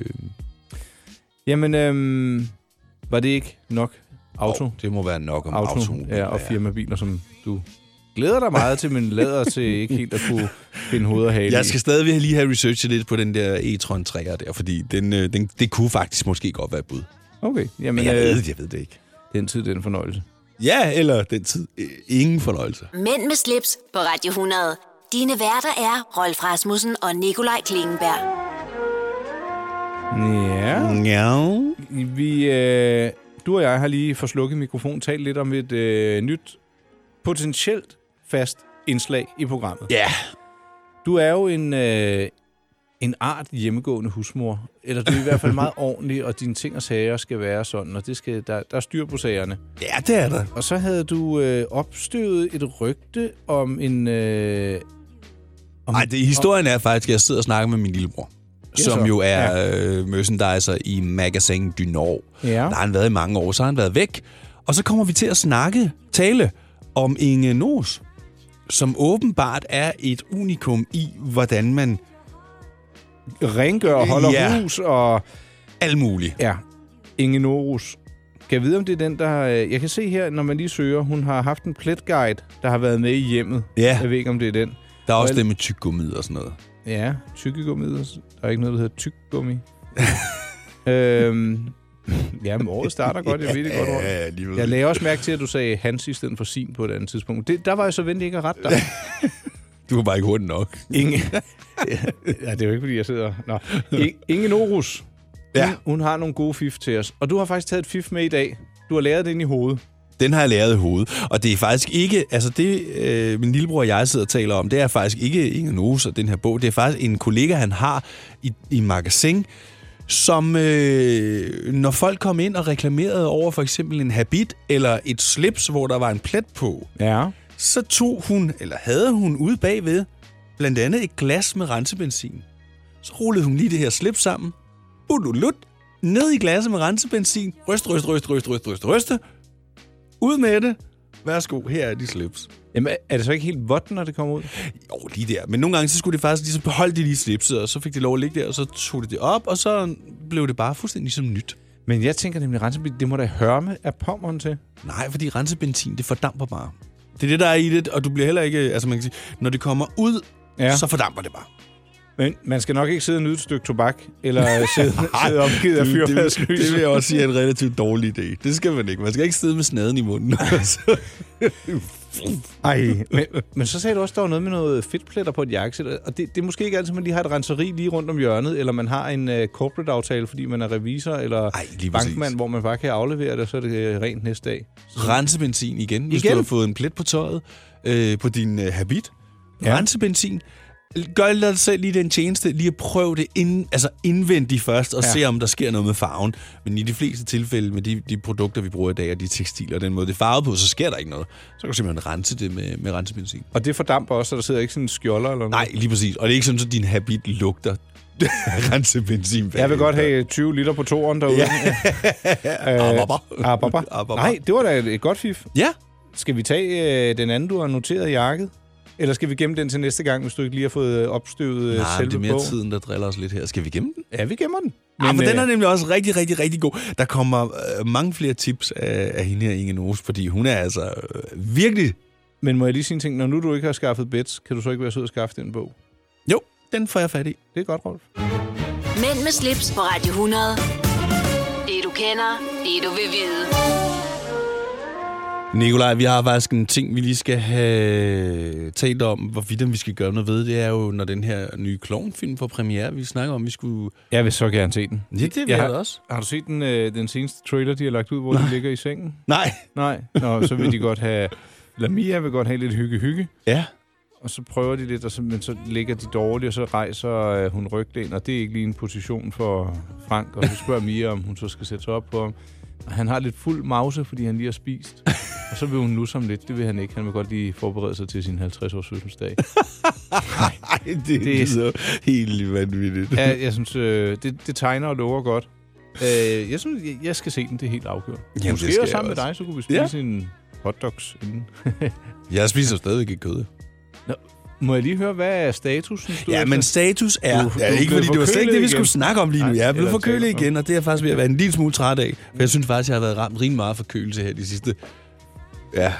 Speaker 3: Jamen, øhm, var det ikke nok auto?
Speaker 2: Oh, det må være nok om
Speaker 3: auto,
Speaker 2: automobiler,
Speaker 3: ja, og firmabiler, som du glæder dig meget til, men lader til ikke helt at kunne finde hoved og hale
Speaker 2: Jeg skal stadig lige have researchet lidt på den der e-tron 3'er der, fordi den, øh, den, det kunne faktisk måske godt være et bud.
Speaker 3: Okay, jamen,
Speaker 2: Men jeg
Speaker 3: øh,
Speaker 2: ved, jeg ved det ikke.
Speaker 3: Den tid, den fornøjelse.
Speaker 2: Ja, eller den tid. Øh, Ingen fornøjelse.
Speaker 1: Mænd med slips på Radio 100. Dine værter er Rolf Rasmussen og Nikolaj Klingenberg.
Speaker 3: Ja.
Speaker 2: Ja.
Speaker 3: Vi, øh, du og jeg har lige forslukket mikrofon, talt lidt om et øh, nyt, potentielt fast indslag i programmet.
Speaker 2: Ja.
Speaker 3: Du er jo en, øh, en art hjemmegående husmor. Eller du er i hvert fald meget <laughs> ordentlig, og dine ting og sager skal være sådan, og det skal, der, der er styr på sagerne.
Speaker 2: Ja, det er der.
Speaker 3: Og så havde du øh, opstøvet et rygte om en... Øh,
Speaker 2: Nej, det, historien er faktisk, at jeg sidder og snakker med min lillebror. Som
Speaker 3: så.
Speaker 2: jo er
Speaker 3: Ja.
Speaker 2: øh, merchandiser i Magasin du Nord.
Speaker 3: Ja.
Speaker 2: Der har han været i mange år, så har han været væk. Og så kommer vi til at snakke, tale om Inge Nos, som åbenbart er et unikum i, hvordan man
Speaker 3: rengør holder
Speaker 2: Ja.
Speaker 3: hus og...
Speaker 2: alt muligt.
Speaker 3: Ja, Inge Norus. Kan jeg vide, om det er den, der... øh, Jeg kan se her, når man lige søger, hun har haft en pletguide, der har været med i hjemmet.
Speaker 2: Ja.
Speaker 3: Jeg ved ikke, om det er den.
Speaker 2: Der er også
Speaker 3: Og-
Speaker 2: det med tyggegummi og sådan noget.
Speaker 3: Ja, tykkegummi. Der er ikke noget, der hedder tyggegummi. <laughs> øhm, ja, men året starter godt. Jeg ved det godt.
Speaker 2: Ja.
Speaker 3: Jeg lagde også mærke til, at du sagde hans i stedet for sin på et andet tidspunkt. Det, der var jeg så venlig ikke at rette dig. <laughs>
Speaker 2: Du var bare ikke hurtigt nok.
Speaker 3: Inge. <laughs> ja, det er jo ikke, fordi jeg sidder... Nå. In- Inge Norus.
Speaker 2: Ja.
Speaker 3: Hun, hun har nogle gode fif til os. Og du har faktisk taget et fif med i dag. Du har læret det ind i hovedet.
Speaker 2: Den har jeg læret i hovedet. Og det er faktisk ikke... Altså det, øh, min lillebror og jeg sidder og taler om, det er faktisk ikke Inge Nose og den her bog. Det er faktisk en kollega, han har i, i magasin, som øh, når folk kom ind og reklamerede over for eksempel en habit eller et slips, hvor der var en plet på,
Speaker 3: Ja.
Speaker 2: så tog hun, eller havde hun ude bagved, blandt andet et glas med rensebenzin. Så rullede hun lige det her slips sammen, budulut, ned i glasset med rensebenzin, ryst, ryst, ryst, ryst, ryst, ryst, ryste, ud med det. Værsgo, her er de slips.
Speaker 3: Jamen, er det så ikke helt vådt, når det kommer ud?
Speaker 2: Jo, lige der. Men nogle gange, så skulle det faktisk ligesom beholde de lige slipset, og så fik de lov at ligge der, og så tog de det op, og så blev det bare fuldstændig som nyt.
Speaker 3: Men jeg tænker nemlig, rensebenzin, det må da hørme af pommeren til.
Speaker 2: Nej, fordi rensebenzin, det fordamper bare. Det er det, der er i det, og du bliver heller ikke... Altså, man kan sige, når det kommer ud,
Speaker 3: ja.
Speaker 2: så fordamper det bare.
Speaker 3: Men man skal nok ikke sidde og nyde et stykke tobak, eller <laughs> sidde, sidde omgivet af
Speaker 2: det, det, det vil jeg også sige er en relativt dårlig idé. Det skal man ikke. Man skal ikke sidde med snaden i munden. <laughs>
Speaker 3: Ej, men, men så sagde du også, at der var noget med noget fedtpletter på et jakkesæt, og det, det er måske ikke altid, at man lige har et renseri lige rundt om hjørnet, eller man har en uh, corporate-aftale, fordi man er revisor, eller
Speaker 2: Ej, lige præcis.
Speaker 3: bankmand, hvor man bare kan aflevere det, og så er det uh, rent næste dag.
Speaker 2: Rensebenzin igen, hvis
Speaker 3: Igen?
Speaker 2: du har fået en plet på tøjet, øh, på din øh, habit.
Speaker 3: Ja.
Speaker 2: Gør dig selv lige den tjeneste, lige at prøve det ind, altså indvendigt først, og
Speaker 3: Ja.
Speaker 2: se, om der sker noget med farven. Men i de fleste tilfælde med de, de produkter, vi bruger i dag, og de tekstiler, og den måde, det er farvet på, så sker der ikke noget. Så kan du simpelthen rense det med, med rensebenzin.
Speaker 3: Og det fordamper også, så der sidder ikke sådan en skjolder eller noget.
Speaker 2: Nej, lige præcis. Og det er ikke sådan, at din habit lugter <laughs> rensebenzin.
Speaker 3: Jeg vil godt have 20 liter på toren derude. Ja. <laughs>
Speaker 2: Ababa.
Speaker 3: Ababa.
Speaker 2: Ababa.
Speaker 3: Nej, det var da et godt fif.
Speaker 2: Ja.
Speaker 3: Skal vi tage øh, den anden, du har noteret i jakket? Eller skal vi gemme den til næste gang, hvis du ikke lige har fået øh, opstøvet øh,
Speaker 2: Nej,
Speaker 3: selve
Speaker 2: det er mere
Speaker 3: bogen?
Speaker 2: tiden, der driller os lidt her. Skal vi gemme den?
Speaker 3: Ja, vi gemmer den.
Speaker 2: Men, ja, for den
Speaker 3: øh,
Speaker 2: er nemlig også rigtig, rigtig, rigtig god. Der kommer øh, mange flere tips af, af hende her, Inge Nose, fordi hun er altså øh, virkelig...
Speaker 3: Men må jeg lige sige en ting? Når nu du ikke har skaffet bets, kan du så ikke være sød at skaffe den bog?
Speaker 2: Jo, den får jeg fat i.
Speaker 3: Det er godt, Rolf.
Speaker 1: Mænd med slips på Radio 100. Det du kender, det du vil vide.
Speaker 2: Nikolaj, vi har faktisk en ting, vi lige skal have talt om, hvorvidt vi skal gøre noget ved. Det er jo, når den her nye klovnfilm får premiere. Vi snakker om, vi skulle...
Speaker 3: Jeg vil så gerne se den.
Speaker 2: Ja, det vil
Speaker 3: jeg
Speaker 2: jeg også.
Speaker 3: Har du set den, øh, den seneste trailer, de har lagt ud, hvor de ligger i sengen?
Speaker 2: Nej.
Speaker 3: Nej. Nå, så vil de godt have... Lamia vil godt have lidt hygge-hygge.
Speaker 2: Ja.
Speaker 3: Og så prøver de lidt, og så, men så ligger de dårligt, og så rejser øh, hun ryglæn, og det er ikke lige en position for Frank. Og så spørger Mia, om hun så skal sætte sig op på ham. Og han har lidt fuld mause, fordi han lige har spist. og så vil hun nusse ham lidt. Det vil han ikke. Han vil godt lige forberede sig til sin 50-års fødselsdag. <laughs>
Speaker 2: Ej, det, det er så helt vanvittigt.
Speaker 3: Ja, jeg synes, øh, det, det tegner og lover godt. Øh, jeg synes, jeg, jeg skal se den. Det er helt afgjort.
Speaker 2: Jamen,
Speaker 3: Måske
Speaker 2: det skal
Speaker 3: også sammen
Speaker 2: jeg
Speaker 3: med
Speaker 2: også.
Speaker 3: dig, så kunne vi spise
Speaker 2: ja.
Speaker 3: en hotdogs inden.
Speaker 2: Jeg spiser stadigvæk ikke kød.
Speaker 3: Nå, må jeg lige høre, hvad er statusen? Du
Speaker 2: Ja, men status er...
Speaker 3: Du-
Speaker 2: ja,
Speaker 3: du er
Speaker 2: ikke fordi det var slet ikke det, vi
Speaker 3: forkølet
Speaker 2: skulle
Speaker 3: igen.
Speaker 2: snakke om lige nu.
Speaker 3: Nej,
Speaker 2: Jeg er blevet forkølet igen, og det er jeg faktisk ved at være en lille smule træt af. For jeg synes faktisk, jeg har været ramt rimelig meget forkølelse her de sidste... Ja,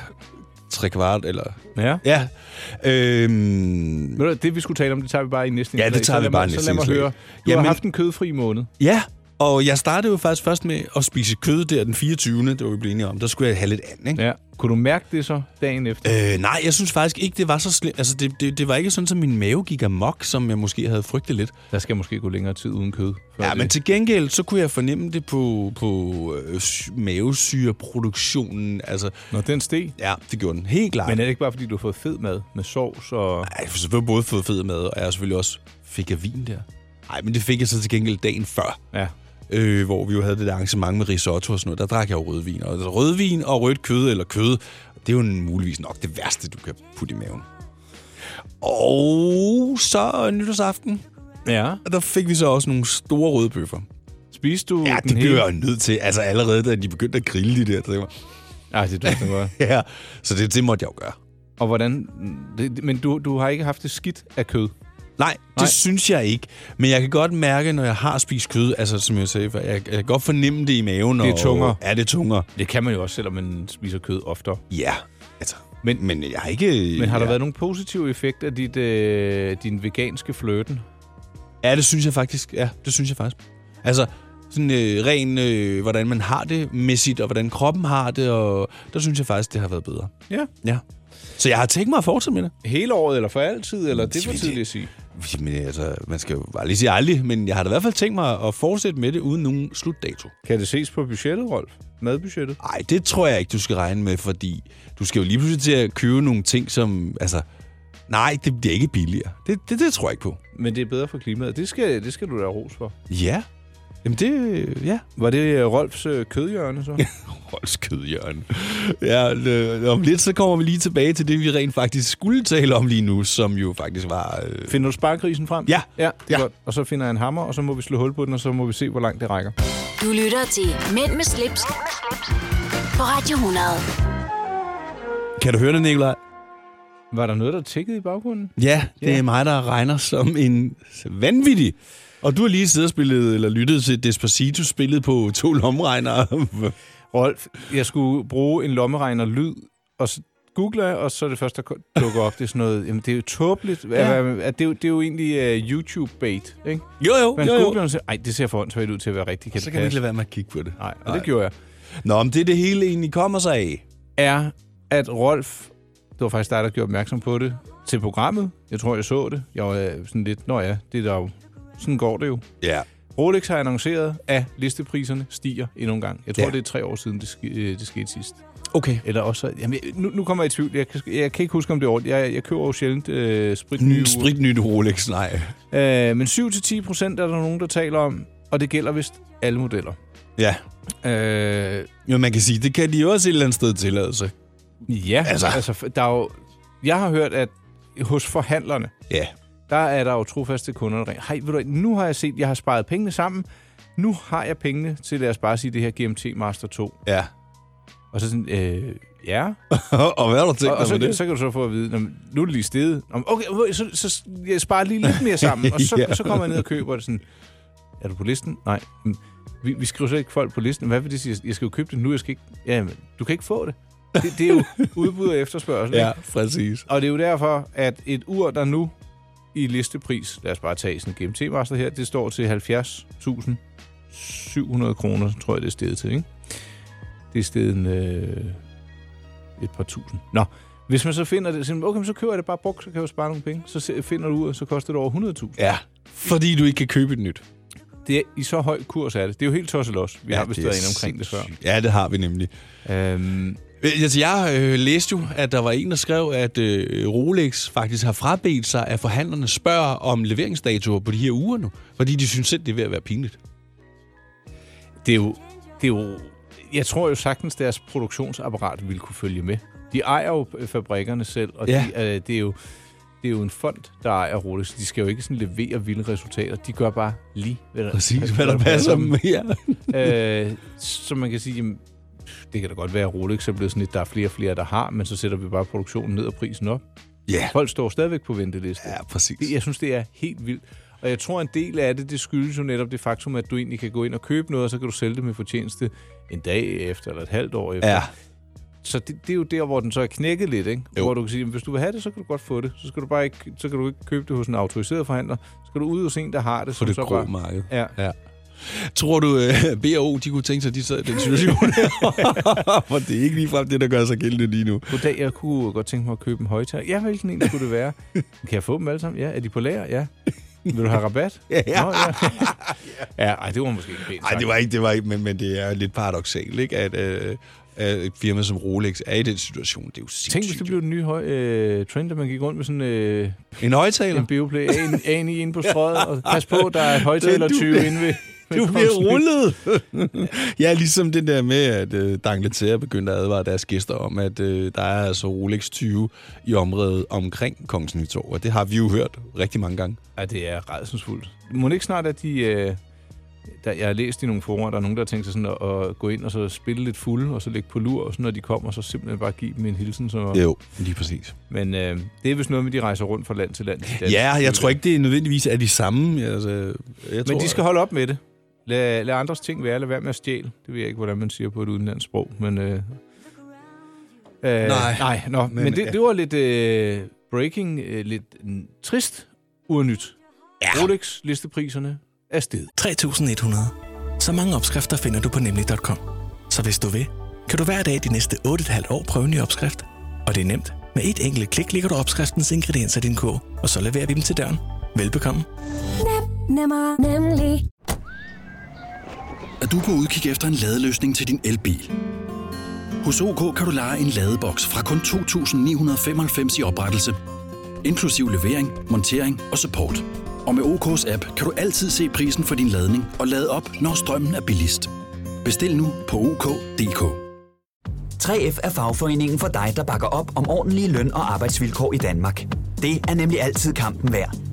Speaker 2: tre kvart, eller...
Speaker 3: Ja.
Speaker 2: Ja. Øhm,
Speaker 3: Ved du, det, vi skulle tale om, det tager vi bare i næste
Speaker 2: Ja, det tager vi bare i næste
Speaker 3: Så lad mig høre. Du
Speaker 2: Jamen-
Speaker 3: har haft en kødfri måned.
Speaker 2: ja, og jeg startede jo faktisk først med at spise kød der den 24. Det var vi blevet enige om. Der skulle jeg have lidt andet, ikke?
Speaker 3: Ja. Kunne du mærke det så dagen efter?
Speaker 2: Øh, nej, jeg synes faktisk ikke, det var så slemt. Altså, det, det, det var ikke sådan, at min mave gik amok, som jeg måske havde frygtet lidt.
Speaker 3: Der skal måske gå længere tid uden kød.
Speaker 2: Ja,
Speaker 3: det-
Speaker 2: men til gengæld, så kunne jeg fornemme det på, på øh, sy- mavesyreproduktionen. Altså,
Speaker 3: Når den steg.
Speaker 2: ja, det gjorde den helt klart.
Speaker 3: Men er det ikke bare, fordi du har fået fed mad med sovs og...
Speaker 2: Ej, jeg har selvfølgelig både fået fed mad, og jeg har selvfølgelig også fik jeg vin der. Nej, men det fik jeg så til gengæld dagen før.
Speaker 3: Ja.
Speaker 2: Øh, hvor vi jo havde det der arrangement med risotto og sådan noget. Der drak jeg jo rødvin. Og altså, rødvin og rødt kød eller kød, det er jo muligvis nok det værste, du kan putte i maven. Og så nytårsaften,
Speaker 3: Ja.
Speaker 2: og der fik vi så også nogle store røde bøffer.
Speaker 3: Spiste du
Speaker 2: Ja, det blev jeg nødt til. Altså allerede, da de begyndte at grille de der. Så det var,
Speaker 3: Ej, det er du godt. <laughs>
Speaker 2: ja, så det, det måtte jeg jo gøre.
Speaker 3: Og hvordan... Det, men du, du har ikke haft det skidt af kød?
Speaker 2: Nej, det
Speaker 3: Nej.
Speaker 2: synes jeg ikke. Men jeg kan godt mærke, når jeg har spist kød, altså som jeg sagde jeg, jeg kan godt fornemme det i maven.
Speaker 3: Det er tungere.
Speaker 2: Ja, det er tungere.
Speaker 3: Det kan man jo også, selvom man spiser kød oftere.
Speaker 2: Ja, altså.
Speaker 3: Men,
Speaker 2: Men jeg har ikke...
Speaker 3: men har der
Speaker 2: ja.
Speaker 3: været nogen positiv effekt af dit, øh, din veganske fløten?
Speaker 2: Ja, det synes jeg faktisk. Ja, det synes jeg faktisk. Altså, sådan øh, ren, øh, hvordan man har det mæssigt, og hvordan kroppen har det, og der synes jeg faktisk, det har været bedre.
Speaker 3: Ja.
Speaker 2: Ja. Så jeg har tænkt mig at fortsætte med det.
Speaker 3: Hele året eller for altid? Eller det er for tidligt at sige.
Speaker 2: Men altså, man skal jo bare lige sige aldrig, men jeg har da i hvert fald tænkt mig at fortsætte med det uden nogen slutdato.
Speaker 3: Kan det ses på budgettet, Rolf? Madbudgettet?
Speaker 2: Nej, det tror jeg ikke, du skal regne med, fordi du skal jo lige pludselig til at købe nogle ting, som... Altså, nej, det bliver ikke billigere. Det, det, det tror jeg ikke på.
Speaker 3: Men det er bedre for klimaet. Det skal, det skal du da ros for.
Speaker 2: Ja. Jamen det... Ja.
Speaker 3: Var det øh, Rolfs øh, kødhjørne så? <laughs>
Speaker 2: Rolfs kødhjørne. Ja, øh, om lidt så kommer vi lige tilbage til det, vi rent faktisk skulle tale om lige nu, som jo faktisk var... Øh...
Speaker 3: Finder du sparkrisen frem?
Speaker 2: Ja.
Speaker 3: Ja, det er
Speaker 2: Ja.
Speaker 3: godt. Og så finder jeg en hammer, og så må vi slå hul på den, og så må vi se, hvor langt det rækker.
Speaker 1: Du lytter til Mænd med slips, på Radio 100.
Speaker 2: Kan du høre det, Nikolaj?
Speaker 3: Var der noget, der tikkede i baggrunden?
Speaker 2: Ja, det
Speaker 3: Ja.
Speaker 2: er mig, der regner som en vanvittig. Og du har lige siddet og spillet, eller lyttet til Despacito spillet på to lommeregnere. <laughs>
Speaker 3: Rolf, jeg skulle bruge en lommeregner-lyd, og så googler jeg, og så er det første, der dukker op, det er sådan noget, jamen det er jo tåbeligt.
Speaker 2: Ja.
Speaker 3: At det, er jo, det er jo egentlig uh, YouTube-bait, ikke?
Speaker 2: Jo, jo,
Speaker 3: Man
Speaker 2: jo, jo.
Speaker 3: googler og siger, ej, det ser for åndssvagt ud til at være rigtigt. Kan
Speaker 2: Så kan vi ikke lade være med at kigge på det.
Speaker 3: Nej, og det gjorde jeg.
Speaker 2: Nå, men det er det hele egentlig kommer sig af.
Speaker 3: Er, at Rolf, det var faktisk dig, der gjorde opmærksom på det, til programmet. Jeg tror, jeg så det. Jeg var øh, sådan lidt, nå ja, det er der jo. Sådan går det jo.
Speaker 2: Ja.
Speaker 3: Rolex har annonceret, at listepriserne stiger endnu en gang. Jeg tror,
Speaker 2: Ja.
Speaker 3: det er tre år siden, det, sk- øh, det skete sidst.
Speaker 2: Okay.
Speaker 3: Eller også... Jamen, nu, nu kommer jeg i tvivl. Jeg, kan- jeg kan ikke huske, om det er år. Jeg, jeg køber jo sjældent øh, sprit nye
Speaker 2: Ny, sprit nyt Rolex, nej.
Speaker 3: Øh, men 7-10 procent er der nogen, der taler om, og det gælder vist alle modeller.
Speaker 2: Ja.
Speaker 3: Øh,
Speaker 2: Jo, man kan sige, det kan de jo også et eller andet sted tillade sig.
Speaker 3: ja,
Speaker 2: Altså.
Speaker 3: altså, altså der er jo, jeg har hørt, at hos forhandlerne,
Speaker 2: Ja.
Speaker 3: Der er der jo trofaste kunder, der ringer. Hej, ved du, nu har jeg set, jeg har sparet pengene sammen. Nu har jeg pengene til, lad os bare sige, det her GMT Master 2.
Speaker 2: Ja.
Speaker 3: Og så sådan, øh, ja. <laughs>
Speaker 2: og hvad har du tænkt
Speaker 3: og, og så,
Speaker 2: det?
Speaker 3: så kan du så få at vide, "Nå, men nu er det lige men Okay, så, så jeg sparer lige lidt mere sammen, <laughs> og så,
Speaker 2: Ja.
Speaker 3: så kommer jeg ned og køber det sådan. er du på listen? Nej. "Mm, Vi, vi skriver så ikke folk på listen. Hvad vil det sige? Jeg skal jo købe det nu, jeg skal ikke... Ja, men du kan ikke få det. Det, det er jo udbud og efterspørgsel. <laughs>
Speaker 2: Ja,
Speaker 3: ikke?
Speaker 2: præcis.
Speaker 3: Og det er jo derfor, at et ur, der nu i listepris, lad os bare tage sådan en GMT Master her, det står til 70.700 kroner, tror jeg, det er stedet til, ikke? Det er stedet en, øh, et par tusind. Nå, hvis man så finder det, så, okay, så køber jeg det bare brugt, så kan jeg spare nogle penge. Så finder du uret, så koster det over 100.000.
Speaker 2: Ja, fordi du ikke kan købe et nyt.
Speaker 3: Det er, I så høj kurs er det. Det er jo helt tosset også. Vi
Speaker 2: Ja,
Speaker 3: har vist
Speaker 2: det
Speaker 3: været inde omkring det før.
Speaker 2: Ja, det har vi nemlig.
Speaker 3: Øhm,
Speaker 2: Øh, Altså, jeg øh, læste jo, at der var en, der skrev, at øh, Rolex faktisk har frabedt sig, at forhandlerne spørger om leveringsdatoer på de her uger nu. Fordi de synes selv, det er ved at være pinligt.
Speaker 3: det er jo, det er jo, jeg tror jo sagtens, deres produktionsapparat ville kunne følge med. De ejer jo øh, fabrikkerne selv, og
Speaker 2: Ja.
Speaker 3: de, øh, det, er jo, det er jo en fond, der ejer Rolex. De skal jo ikke sådan levere vilde resultater. De gør bare lige, hvad der,
Speaker 2: Præcis, hvad der passer dem. <laughs> Ja.
Speaker 3: øh, så man kan sige, jamen, det kan da godt være, at Rolex er blevet sådan lidt, der er flere og flere, der har, men så sætter vi bare produktionen ned og prisen op.
Speaker 2: Ja.
Speaker 3: Folk står stadigvæk på venteliste.
Speaker 2: Ja, præcis.
Speaker 3: Det, jeg synes, det er helt vildt. Og jeg tror, en del af det, det skyldes jo netop det faktum, at du egentlig kan gå ind og købe noget, og så kan du sælge det med fortjeneste en dag efter, eller et halvt år efter.
Speaker 2: Ja.
Speaker 3: Så det, det er jo der, hvor den så er knækket lidt, ikke?
Speaker 2: Jo.
Speaker 3: Hvor du kan sige, at hvis du vil have det, så kan du godt få det. Så skal du bare ikke, så kan du ikke købe det hos en autoriseret forhandler. Så skal du ud hos en, der har det.
Speaker 2: For
Speaker 3: som
Speaker 2: det grå
Speaker 3: bare-
Speaker 2: marked.
Speaker 3: Ja.
Speaker 2: ja. Tror du, <laughs> uh, B&O, de kunne tænke sig, at de sad i den situation? <laughs> For det er ikke ligefrem det, der gør sig gældende lige nu.
Speaker 3: Goddag, jeg kunne godt tænke mig at købe en højtager. Ja, hvilken en skulle det være? Kan jeg få dem alle sammen? Ja. Er de på lager? Ja. Vil du have rabat? <laughs>
Speaker 2: Ja.
Speaker 3: Nå, ja. ja, ej, det var måske ikke pænt
Speaker 2: Nej, det var ikke, det var ikke men, men det er lidt paradoxalt, ikke? At, øh, at et firma som Rolex er i den situation. Det er jo sindssygt.
Speaker 3: Tænk, hvis det blev den nye høj, øh, trend, at man gik rundt med sådan øh,
Speaker 2: En højtaler?
Speaker 3: en Beoplay A9 inde på strøget, og pas på, der er et højtaler-tyve inde ved... <laughs>
Speaker 2: Du <laughs> bliver rullet. <laughs> ja, ligesom det der med, at øh, D'Angleterre begyndte at advare deres gæster om, at øh, der er altså Rolex 20 i området omkring Kongens Nytorv. Og det har vi jo hørt rigtig mange gange.
Speaker 3: Ja, det er redselsfuldt. Må ikke snart, at de... Øh, der, jeg har læst i nogle forer, der er nogen, der har tænkt sig sådan at, at gå ind og så spille lidt fuld, og så lægge på lur, og så når de kommer, så simpelthen bare give dem en hilsen. Så...
Speaker 2: Jo, lige præcis.
Speaker 3: Men øh, det er vist noget med, de rejser rundt fra land til land.
Speaker 2: Ja, jeg tror ikke, det er nødvendigvis er de samme. Altså, jeg
Speaker 3: Men
Speaker 2: tror,
Speaker 3: de skal holde op med det. Lad, lad andres ting være. Lad være med at stjæle. Det ved jeg ikke, hvordan man siger på et udenlandsk sprog. Men, øh, øh,
Speaker 2: Nej.
Speaker 3: nej nå, men,
Speaker 2: Men,
Speaker 3: det,
Speaker 2: ja.
Speaker 3: det var lidt øh, breaking, øh, lidt mm, trist urnyt. Ja. Rolex listepriserne er sted.
Speaker 12: 3.100. Så mange opskrifter finder du på nemlig.com. Så hvis du vil, kan du hver dag de næste 8,5 år prøve en ny opskrift. Og det er nemt. Med et enkelt klik ligger du opskriftens ingredienser i din kog, og så leverer vi dem til døren. Velbekomme.
Speaker 13: Nemmer, nemlig.
Speaker 6: Er du på udkig efter en ladeløsning til din elbil? Hos OK kan du lege en ladeboks fra kun 2.995 i oprettelse, inklusiv levering, montering og support. Og med OK's app kan du altid se prisen for din ladning og lade op, når strømmen er billigst. Bestil nu på OK.dk.
Speaker 14: 3F er fagforeningen for dig, der bakker op om ordentlige løn- og arbejdsvilkår i Danmark. Det er nemlig altid kampen værd.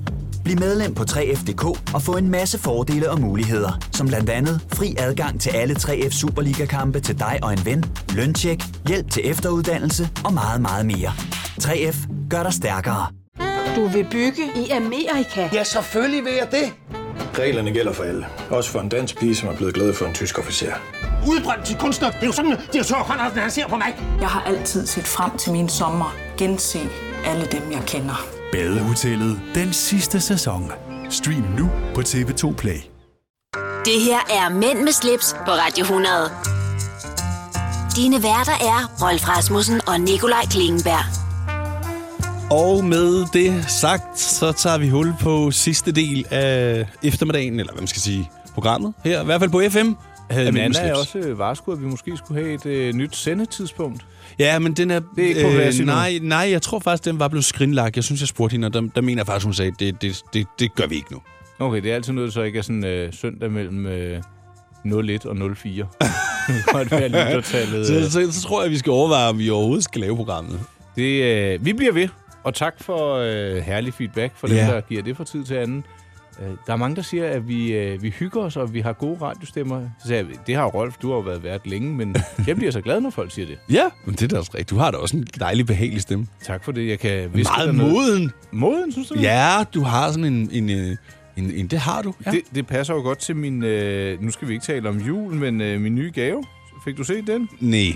Speaker 14: Bliv medlem på 3F.dk og få en masse fordele og muligheder, som blandt andet fri adgang til alle 3F Superliga-kampe til dig og en ven, løntjek, hjælp til efteruddannelse og meget, meget mere. 3F gør dig stærkere.
Speaker 15: Du vil bygge i Amerika?
Speaker 10: Ja, selvfølgelig vil jeg det. Reglerne gælder for alle. Også for en dansk pige, som er blevet glad for en tysk officer.
Speaker 9: Udbrændt til kunstner. Det er jo sådan, at direktør Conradsen, han ser på mig.
Speaker 8: Jeg har altid set frem til min sommer. Gense alle dem, jeg kender.
Speaker 11: Badehotellet den sidste sæson. Stream nu på TV2 Play.
Speaker 1: Det her er Mænd med slips på Radio 100. Dine værter er Rolf Rasmussen og Nikolaj Klingenberg.
Speaker 2: Og med det sagt, så tager vi hul på sidste del af eftermiddagen, eller hvad man skal sige, programmet her. I hvert fald på FM.
Speaker 3: Havde
Speaker 2: med
Speaker 3: Nana også varsku, at vi måske skulle have et øh, nyt sendetidspunkt?
Speaker 2: Ja, men den er...
Speaker 3: Det er ikke på endnu.
Speaker 2: nej, nej, jeg tror faktisk, den var blevet skrinlagt. Jeg synes, jeg spurgte hende, og der, der mener jeg faktisk, hun sagde, det, det, det, det gør vi ikke nu.
Speaker 3: Okay, det er altid noget, så ikke er sådan øh, søndag mellem øh, 01 og 04. <laughs> det kan godt være lyttertallet.
Speaker 2: Så,
Speaker 3: øh.
Speaker 2: så, så tror jeg, vi skal overveje, om vi overhovedet skal lave programmet.
Speaker 3: Det, øh, vi bliver ved, og tak for øh, herlig feedback for dem,
Speaker 2: Ja.
Speaker 3: der giver det fra tid til anden. Øh, der er mange, der siger, at vi, øh, vi hygger os, og vi har gode radiostemmer. Så sagde jeg, det har Rolf, du har jo været vært længe, men <laughs> jeg bliver så glad, når folk siger det.
Speaker 2: Ja, men det er da også rigtigt. Du har da også en dejlig, behagelig stemme.
Speaker 3: Tak for det. Jeg kan viske
Speaker 2: Meget moden.
Speaker 3: Moden, synes du?
Speaker 2: Ja, du har sådan en, en, øh, En, en, det har du, ja.
Speaker 3: Det, det passer jo godt til min... Øh, nu skal vi ikke tale om jul, men øh, min nye gave. Fik du set den?
Speaker 2: Nej.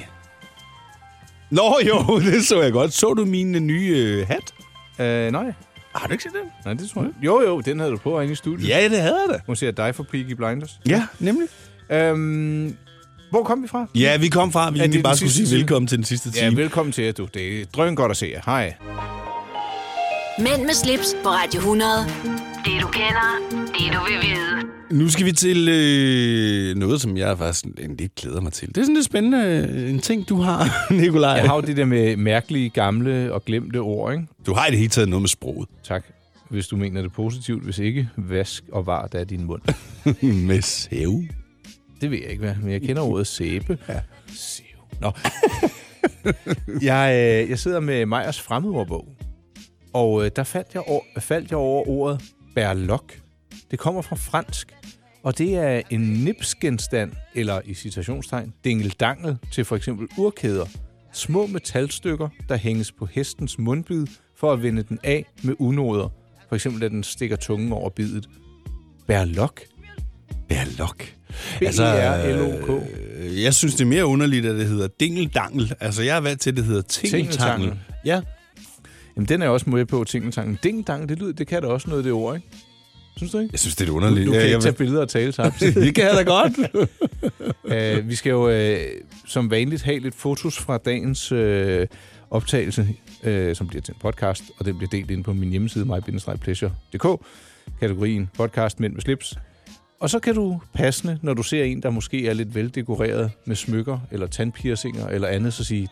Speaker 2: Nå jo, <laughs> det så jeg godt. Så du min nye øh, hat?
Speaker 3: Øh, nej.
Speaker 2: Har du ikke set den?
Speaker 3: Nej, det tror jeg. Jo, jo, den havde du på inde i studiet.
Speaker 2: Ja, det havde jeg da.
Speaker 3: Hun siger dig for Peaky Blinders.
Speaker 2: Ja, nemlig.
Speaker 3: Øhm, hvor kom vi fra?
Speaker 2: Ja, vi kom fra, at vi
Speaker 3: Er
Speaker 2: egentlig bare skulle sige
Speaker 3: time?
Speaker 2: velkommen til den sidste time.
Speaker 3: Ja, velkommen til jer, du. Det er drøn godt at se jer. Hej.
Speaker 1: Mænd med slips på Radio 100. Det du kender, det du vil vide.
Speaker 2: Nu skal vi til øh, noget, som jeg faktisk en lidt glæder mig til. Det er sådan lidt spændende øh, en ting, du har, <laughs> Nikolaj.
Speaker 3: Jeg har jo det der med mærkelige, gamle og glemte ord, ikke?
Speaker 2: Du har i det hele taget noget med sproget.
Speaker 3: Tak. Hvis du mener det positivt. Hvis ikke, vask og var der din mund. <laughs>
Speaker 2: med sæve?
Speaker 3: Det ved jeg ikke, hvad, men jeg kender ordet sæbe. Ja. Sæve. Nå. <laughs> jeg, øh, jeg sidder med Meyers fremmedordbog, og øh, der faldt jeg, over, faldt jeg over ordet berlok. Det kommer fra fransk, og det er en nipsgenstand, eller i citationstegn, dingeldangel til for eksempel urkæder. Små metalstykker, der hænges på hestens mundbid for at vende den af med unoder. For eksempel, at den stikker tungen over bidet. Berlok.
Speaker 2: Berlok.
Speaker 3: B-E-R-L-O-K.
Speaker 2: øh, jeg synes, det er mere underligt, at det hedder dingeldangel. Altså, jeg er valgt til, at det hedder tingeltangel.
Speaker 3: Tingeltangel.
Speaker 2: Ja.
Speaker 3: Jamen, den er jeg også med på, tingeltangen. Ding-dang, det, lyder, det kan da også noget, det ord, ikke? Synes du ikke?
Speaker 2: Jeg synes, det er underligt.
Speaker 3: Du, du kan
Speaker 2: Ja,
Speaker 3: ikke
Speaker 2: jeg
Speaker 3: tage
Speaker 2: vil-
Speaker 3: billeder og tale samtidig. <laughs>
Speaker 2: Det kan jeg da godt.
Speaker 3: uh, <laughs> vi skal jo uh, som vanligt have lidt fotos fra dagens uh, optagelse, uh, som bliver til en podcast, og den bliver delt ind på min hjemmeside, my-pleasure.dk, kategorien podcast Mænd med slips. Og så kan du passende, når du ser en, der måske er lidt veldekoreret med smykker eller tandpiercinger eller andet, så sige,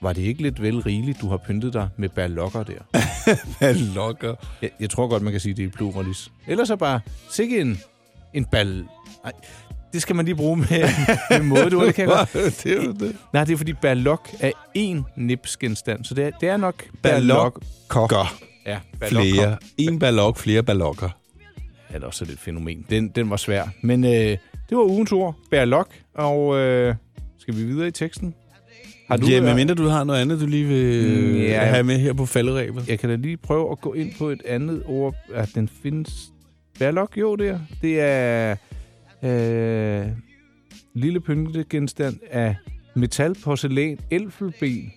Speaker 3: var det ikke lidt vel rigeligt, du har pyntet dig med berlokker der? <laughs>
Speaker 2: berlokker?
Speaker 3: Jeg, jeg tror godt, man kan sige, det er pluralis. Ellers så bare, sikke en, en bal... Ej, det skal man lige bruge med, <laughs> med måde, du. Det kan godt.
Speaker 2: det er det.
Speaker 3: Nej, det er fordi berlok er én nipsgenstand, så det er, det er nok
Speaker 2: Berlokker.
Speaker 3: Ja,
Speaker 2: Flere. En ballok, flere ballokker.
Speaker 3: er også et fænomen. Den, den var svær. Men øh, det var ugens ord. Berlok. Og øh, skal vi videre i teksten?
Speaker 2: Har du, ja, medmindre du har noget andet, du lige vil
Speaker 3: Mm,
Speaker 2: mm,
Speaker 3: ja.
Speaker 2: ja. have med her på falderæbet.
Speaker 3: Jeg kan da lige prøve at gå ind på et andet ord. At den findes... Berlok, jo, det er. Det er... Øh, lille pyntegenstand af metal, porcelæn, elfenben.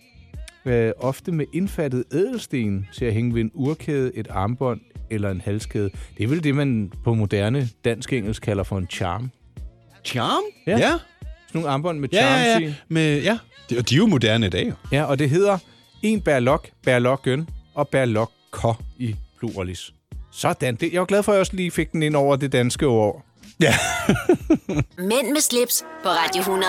Speaker 3: Øh, ofte med indfattet ædelsten til at hænge ved en urkæde, et armbånd eller en halskæde. Det er vel det, man på moderne dansk-engelsk kalder for en charm.
Speaker 2: Charm?
Speaker 3: Ja.
Speaker 2: Ja.
Speaker 3: Sådan nogle armbånd med
Speaker 2: Ja,
Speaker 3: charms
Speaker 2: ja,
Speaker 3: i.
Speaker 2: ja. Med, ja. De, og de er jo moderne i dag.
Speaker 3: Ja, og det hedder en berlok, berlokken og berlokker i pluralis. Sådan. Det, jeg er glad for, at jeg også lige fik den ind over det danske ord.
Speaker 2: Ja. <laughs>
Speaker 1: Mænd med slips på Radio 100.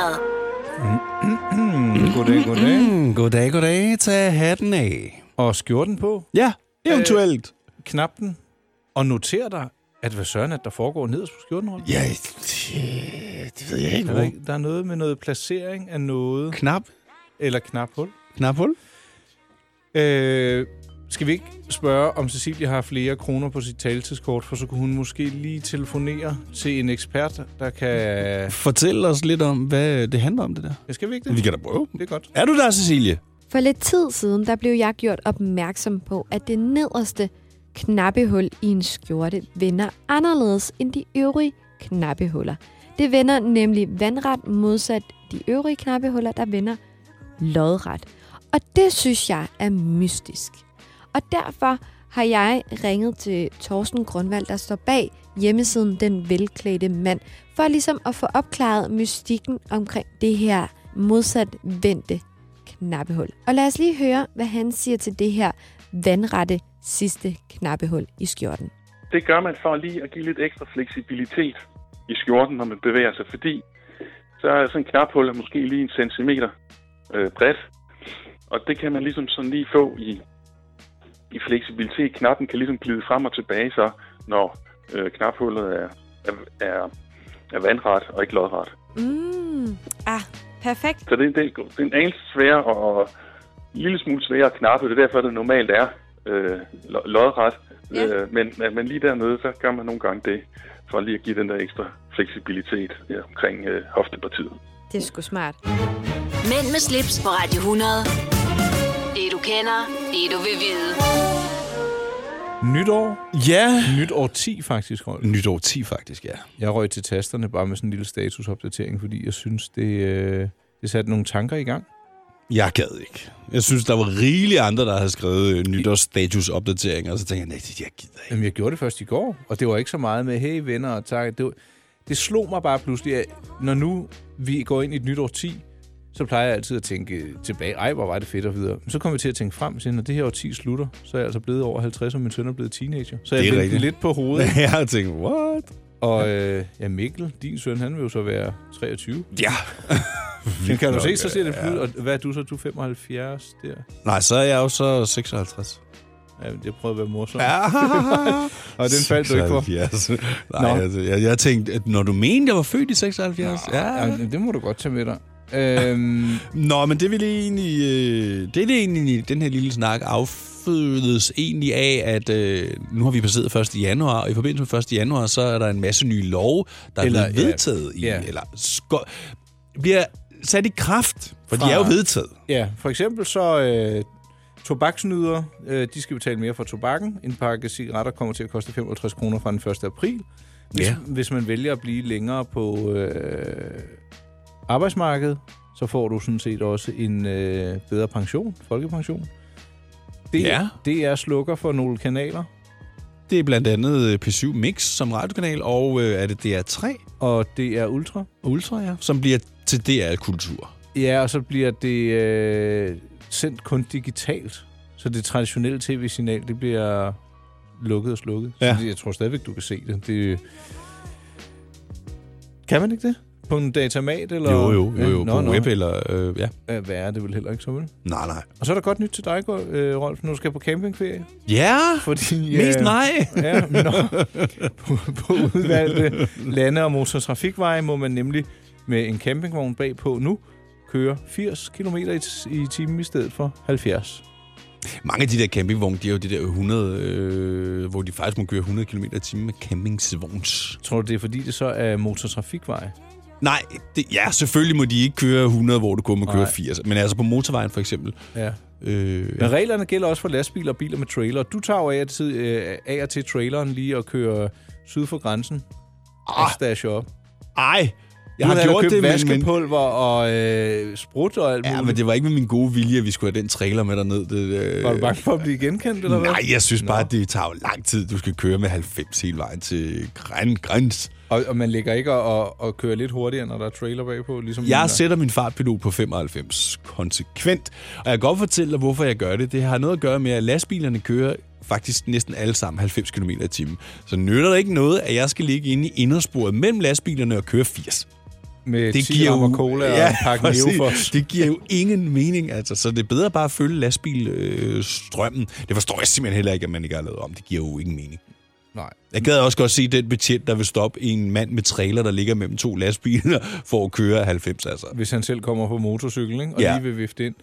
Speaker 3: Mm, goddag, goddag.
Speaker 2: Mm, goddag, goddag. Tag hatten af.
Speaker 3: Og skjorten på.
Speaker 2: Ja, eventuelt.
Speaker 3: Øh, knap den. Og noter dig, at hvad søren, at der foregår nederst på skjorten, Rolf?
Speaker 2: Ja, det, det ved jeg ikke.
Speaker 3: Er der, ikke, der er noget med noget placering af noget.
Speaker 2: Knap.
Speaker 3: Eller knaphul.
Speaker 2: Knaphul?
Speaker 3: Øh, skal vi ikke spørge, om Cecilie har flere kroner på sit taletidskort, for så kunne hun måske lige telefonere til en ekspert, der kan...
Speaker 2: Fortæl os lidt om, hvad det handler om, det der.
Speaker 3: Jeg skal vi ikke det?
Speaker 2: Vi kan da prøve.
Speaker 3: Det er godt.
Speaker 2: Er du der, Cecilie?
Speaker 16: For lidt tid siden, der blev jeg gjort opmærksom på, at det nederste knappehul i en skjorte vender anderledes end de øvrige knappehuller. Det vender nemlig vandret modsat de øvrige knappehuller, der vender lodret. Og det synes jeg er mystisk. Og derfor har jeg ringet til Thorsten Grundvald, der står bag hjemmesiden Den Velklædte Mand, for ligesom at få opklaret mystikken omkring det her modsat vendte knappehul. Og lad os lige høre, hvad han siger til det her vandrette sidste knappehul i skjorten.
Speaker 17: Det gør man for lige at give lidt ekstra fleksibilitet i skjorten, når man bevæger sig, fordi så er sådan en knaphul er måske lige en centimeter øh, bredt, og det kan man ligesom sådan lige få i, i fleksibilitet. Knappen kan ligesom glide frem og tilbage, så når øh, knaphullet er, er, er, er vandret og ikke lodret.
Speaker 16: Mm, ah, perfekt.
Speaker 17: Så det, det, det er en anelse sværere og en lille smule sværere at knappe. Det er derfor, det normalt er øh, lo- lodret.
Speaker 16: Ja.
Speaker 17: Øh, men, men- men lige dernede, så gør man nogle gange det, for lige at give den der ekstra fleksibilitet ja, omkring øh, hoftepartiet.
Speaker 16: Det er sgu smart.
Speaker 1: Mænd med slips på Radio 100. Det du kender, det du vil vide.
Speaker 3: Nytår.
Speaker 2: Ja.
Speaker 3: Nytår 10 faktisk, Rolf.
Speaker 2: Nytår 10 faktisk, ja.
Speaker 3: Jeg røg til tasterne bare med sådan en lille statusopdatering, fordi jeg synes, det, øh, det satte nogle tanker i gang.
Speaker 2: Jeg gad ikke. Jeg synes, der var rigeligt andre, der havde skrevet øh, nytårsstatus-opdateringer, og så tænkte jeg, nej, det jeg gider ikke.
Speaker 3: Jamen, jeg gjorde det først i går, og det var ikke så meget med, hey venner og tak. Det, var, det slog mig bare pludselig, at når nu vi går ind i et nytår 10, så plejer jeg altid at tænke tilbage, ej, hvor var det fedt og videre. Men så kommer jeg til at tænke frem til, når det her år 10 slutter, så er jeg altså blevet over 50, og min søn er blevet teenager. Så jeg
Speaker 2: Det er
Speaker 3: lidt på hovedet. <laughs>
Speaker 2: Jeg har tænkt, what?
Speaker 3: Og øh, ja, Mikkel, din søn, han vil jo så være 23.
Speaker 2: Ja.
Speaker 3: Men <laughs> kan du se, så ser det
Speaker 2: ja.
Speaker 3: ud. Og hvad er du så? Du er 75 der?
Speaker 2: Nej, så er jeg jo så 56.
Speaker 3: Ja, jeg prøvede at være morsom.
Speaker 2: Ja. <laughs>
Speaker 3: og den faldt du ikke.
Speaker 2: 76. <laughs> Nej, altså, jeg, jeg tænkte, at når du mente, jeg var født i 76. Ja.
Speaker 3: ja. Det må du godt tage med dig. Øhm,
Speaker 2: Nå, men det vil egentlig... Øh, det er det egentlig, den her lille snak affødes egentlig af, at øh, nu har vi passeret 1. januar, og i forbindelse med 1. januar, så er der en masse nye love, der
Speaker 3: Eller,
Speaker 2: er blevet
Speaker 3: ja,
Speaker 2: vedtaget i,
Speaker 3: ja.
Speaker 2: eller sko- bliver sat i kraft, for de
Speaker 3: Fra-
Speaker 2: er jo vedtaget.
Speaker 3: Ja, for eksempel så øh, tobaksnyder, øh, de skal betale mere for tobakken. En pakke cigaretter kommer til at koste 55 kroner fra den 1. april. Hvis,
Speaker 2: Ja.
Speaker 3: hvis man vælger at blive længere på øh, arbejdsmarkedet, så får du sådan set også en øh, bedre pension, folkepension. Det,
Speaker 2: Ja.
Speaker 3: det er slukker for nogle kanaler.
Speaker 2: Det er blandt andet øh, P7 Mix som radiokanal, og øh, er det DR3?
Speaker 3: Og det er Ultra.
Speaker 2: Ultra, ja. Som bliver til DR Kultur.
Speaker 3: Ja, og så bliver det øh, sendt kun digitalt. Så det traditionelle tv-signal, det bliver lukket og slukket.
Speaker 2: Ja.
Speaker 3: Så jeg tror stadigvæk, du kan se det. det. Kan man ikke det? På en datamat? Eller?
Speaker 2: Jo, jo, jo, jo
Speaker 3: nå,
Speaker 2: på
Speaker 3: nå.
Speaker 2: web eller... Øh, ja.
Speaker 3: Ja, Hvad er det vel heller ikke så, vel?
Speaker 2: Nej, nej.
Speaker 3: Og så er der godt nyt til dig, øh, Rolf, når du skal på campingferie.
Speaker 2: Ja,
Speaker 3: Fordi, <laughs>
Speaker 2: mest
Speaker 3: øh,
Speaker 2: mig.
Speaker 3: Ja, nå, på, på udvalgte lande- og motortrafikveje må man nemlig med en campingvogn bagpå nu køre 80 km i, i timen i stedet for 70.
Speaker 2: Mange af de der campingvogne, de er jo de der 100, øh, hvor de faktisk må køre 100 km i timen med campingsvogns.
Speaker 3: Tror du, det er fordi, det så er motortrafikveje?
Speaker 2: Nej, det, ja, selvfølgelig må de ikke køre 100, hvor du kun må køre
Speaker 3: Nej.
Speaker 2: 80. Men altså på motorvejen for eksempel.
Speaker 3: Ja.
Speaker 2: Øh,
Speaker 3: Men reglerne gælder også for lastbiler og biler med trailer. Du tager jo af og til, øh, af og til traileren lige og kører syd for grænsen. Og stasher op.
Speaker 2: Ej, jeg har
Speaker 3: havde
Speaker 2: gjort
Speaker 3: købt
Speaker 2: det, men-
Speaker 3: vaskepulver og øh, sprut og alt
Speaker 2: Ja,
Speaker 3: muligt.
Speaker 2: men det var ikke med min gode vilje, at vi skulle have den trailer med derned. Det, øh...
Speaker 3: Var du bange for at blive genkendt, eller hvad?
Speaker 2: Nej, jeg synes bare, at det tager jo lang tid. Du skal køre med 90 hele vejen til græn, græns.
Speaker 3: Og, og man ligger ikke og, og, kører lidt hurtigere, når der er trailer bagpå? Ligesom
Speaker 2: Jeg sætter min fartpilot på 95 konsekvent. Og jeg kan godt fortælle dig, hvorfor jeg gør det. Det har noget at gøre med, at lastbilerne kører faktisk næsten alle sammen 90 km i timen. Så nytter det ikke noget, at jeg skal ligge inde i indersporet mellem lastbilerne og køre 80.
Speaker 3: Med 10 rammer cola og en pakke. Neofos.
Speaker 2: Det giver jo ingen mening, altså. Så det er bedre bare at følge lastbilstrømmen. Øh, strømmen. det forstår jeg simpelthen heller ikke, at man ikke har lavet om. Det giver jo ingen mening.
Speaker 3: Nej.
Speaker 2: Jeg gad også godt se den betjent, der vil stoppe en mand med trailer, der ligger mellem to lastbiler, <laughs> for at køre 90, altså.
Speaker 3: Hvis han selv kommer på motorcykel, ikke? og
Speaker 2: Ja.
Speaker 3: lige vil vifte ind.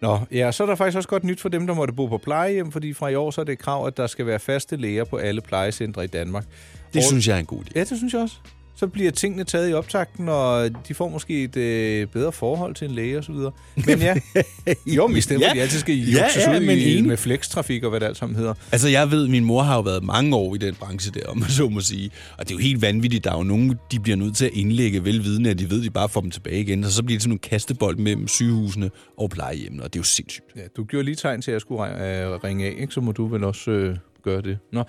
Speaker 3: Nå, ja, så er der faktisk også godt nyt for dem, der måtte bo på plejehjem, fordi fra i år så er det et krav, at der skal være faste læger på alle plejecentre i Danmark.
Speaker 2: Det
Speaker 3: Og-
Speaker 2: synes jeg er en god idé.
Speaker 3: Ja, det synes jeg også. Så bliver tingene taget i optakten, og de får måske et øh, bedre forhold til en læge og så videre. Men ja, <laughs> jo, men i stedet for, at de altid skal
Speaker 2: Ja, ja,
Speaker 3: ud
Speaker 2: men
Speaker 3: i, med flekstrafik og hvad det alt sammen hedder.
Speaker 2: Altså, jeg ved, min mor har jo været mange år i den branche der, om man så må sige. Og det er jo helt vanvittigt. Der er jo nogen, de bliver nødt til at indlægge velvidende, at de ved, at de bare får dem tilbage igen. Og så bliver det sådan nogle kastebold mellem sygehusene og plejehjemmene, og det er jo sindssygt.
Speaker 3: Ja, du gjorde lige tegn til, at jeg skulle øh, ringe af, ikke? så må du vel også øh, gøre det. Nå.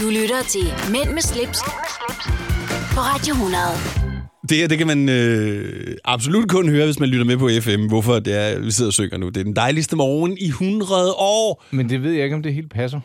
Speaker 1: Du lytter til Mænd med slips, på Radio 100.
Speaker 2: Det her, det kan man øh, absolut kun høre, hvis man lytter med på FM, hvorfor det er, vi sidder og synger nu. Det er den dejligste morgen i 100 år.
Speaker 3: Men det ved jeg ikke, om det helt passer.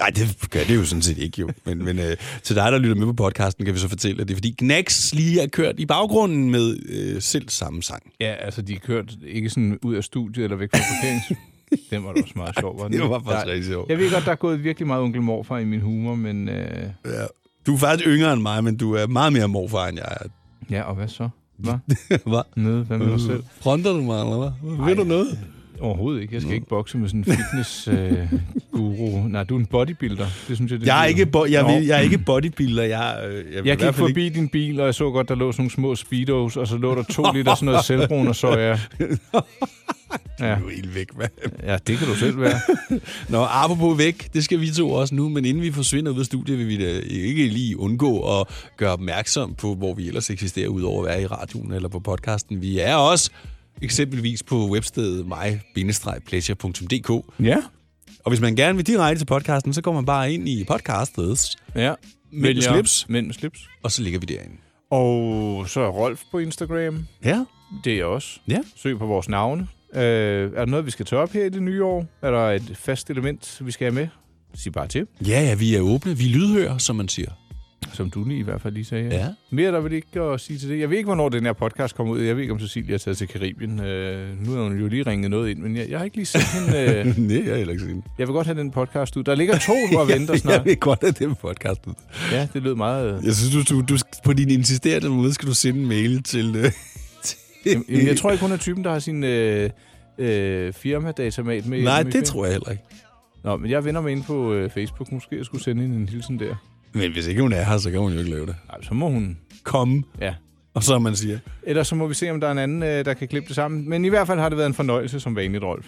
Speaker 2: Nej, det gør det jo sådan set ikke, jo. Men, men øh, til dig, der lytter med på podcasten, kan vi så fortælle, at det er fordi Knacks lige er kørt i baggrunden med øh, selv samme sang.
Speaker 3: Ja, altså de kørte ikke sådan ud af studiet eller væk fra parkerings... <laughs> Den var da også meget sjov, var den
Speaker 2: Det var faktisk
Speaker 3: Der-
Speaker 2: rigtig sjovt.
Speaker 3: Jeg ved godt, der er gået virkelig meget onkel morfar i min humor, men... Øh...
Speaker 2: Ja. Du er faktisk yngre end mig, men du er meget mere morfar, end jeg er.
Speaker 3: Ja, og hvad så? Hvad? <laughs>
Speaker 2: hvad?
Speaker 3: Nede, hvad med dig selv?
Speaker 2: Fronter du mig, eller hvad? Ved du noget?
Speaker 3: Overhovedet ikke. Jeg skal ikke bokse med sådan en fitness-guru. Nej, du er en bodybuilder. Det synes jeg, det
Speaker 2: Jeg er, ikke bo- jeg, vil, jeg er ikke bodybuilder. Jeg, øh, jeg,
Speaker 3: Jeg
Speaker 2: hvert
Speaker 3: gik forbi din bil, og jeg så godt, der lå sådan nogle små speedos, og så lå der to liter sådan noget selvbrun, og så
Speaker 2: Du er jo helt væk, mand.
Speaker 3: Ja, det kan du selv være. <laughs>
Speaker 2: Nå, apropos væk, det skal vi to også nu, men inden vi forsvinder ud af studiet, vil vi da ikke lige undgå at gøre opmærksom på, hvor vi ellers eksisterer, udover at være i radioen eller på podcasten. Vi er også eksempelvis på webstedet mig-pleasure.dk.
Speaker 3: Ja.
Speaker 2: Og hvis man gerne vil direkte til podcasten, så går man bare ind i podcastet.
Speaker 3: Ja.
Speaker 2: Mænd med
Speaker 3: Vælger
Speaker 2: slips.
Speaker 3: Mænd med slips.
Speaker 2: Og så ligger vi derinde.
Speaker 3: Og så er Rolf på Instagram.
Speaker 2: Ja.
Speaker 3: Det er jeg også.
Speaker 2: Ja.
Speaker 3: Søg på vores navne. Øh, er der noget, vi skal tage op her i det nye år? Er der et fast element, vi skal have med? Sig bare til.
Speaker 2: Ja, ja, vi er åbne. Vi lydhører, som man siger.
Speaker 3: Som du lige i hvert fald lige sagde.
Speaker 2: Ja.
Speaker 3: Mere er der vel ikke at sige til det. Jeg ved ikke, hvornår den her podcast kommer ud. Jeg ved ikke, om Cecilia er taget til Karibien. Øh, nu har hun jo lige ringet noget ind, men jeg, jeg har ikke lige set hende. Øh, <laughs>
Speaker 2: Nej, jeg har heller ikke set hende.
Speaker 3: jeg vil godt have den podcast ud. Der ligger to og <laughs> venter snart.
Speaker 2: jeg vil godt have den podcast ud.
Speaker 3: Ja, det lød meget...
Speaker 2: Jeg synes, du, du, du, på din insisterende måde skal du sende en mail til... Øh, til
Speaker 3: Jamen, jeg tror ikke, hun er typen, der har sin øh, øh, firmadatamat med.
Speaker 2: Nej, det tror jeg heller ikke.
Speaker 3: Nå, men jeg vender mig ind på øh, Facebook. Måske jeg skulle sende hende en hilsen der.
Speaker 2: Men hvis ikke hun er her, så kan hun jo ikke lave det.
Speaker 3: Nej, så må hun...
Speaker 2: Komme.
Speaker 3: Ja.
Speaker 2: Og så man siger.
Speaker 3: Ellers så må vi se, om der er en anden, øh, der kan klippe det sammen. Men i hvert fald har det været en fornøjelse som vanligt, Rolf.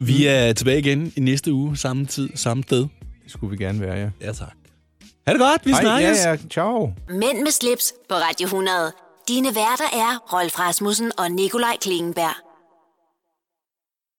Speaker 2: Vi er tilbage igen i næste uge, samme tid, samme sted.
Speaker 3: Det skulle vi gerne være, ja.
Speaker 2: Ja, tak. Ha' det godt, vi
Speaker 3: Hej,
Speaker 2: snakkes.
Speaker 3: ja, ja. Ciao.
Speaker 1: Mænd med slips på Radio 100. Dine værter er Rolf Rasmussen og Nikolaj Klingenberg.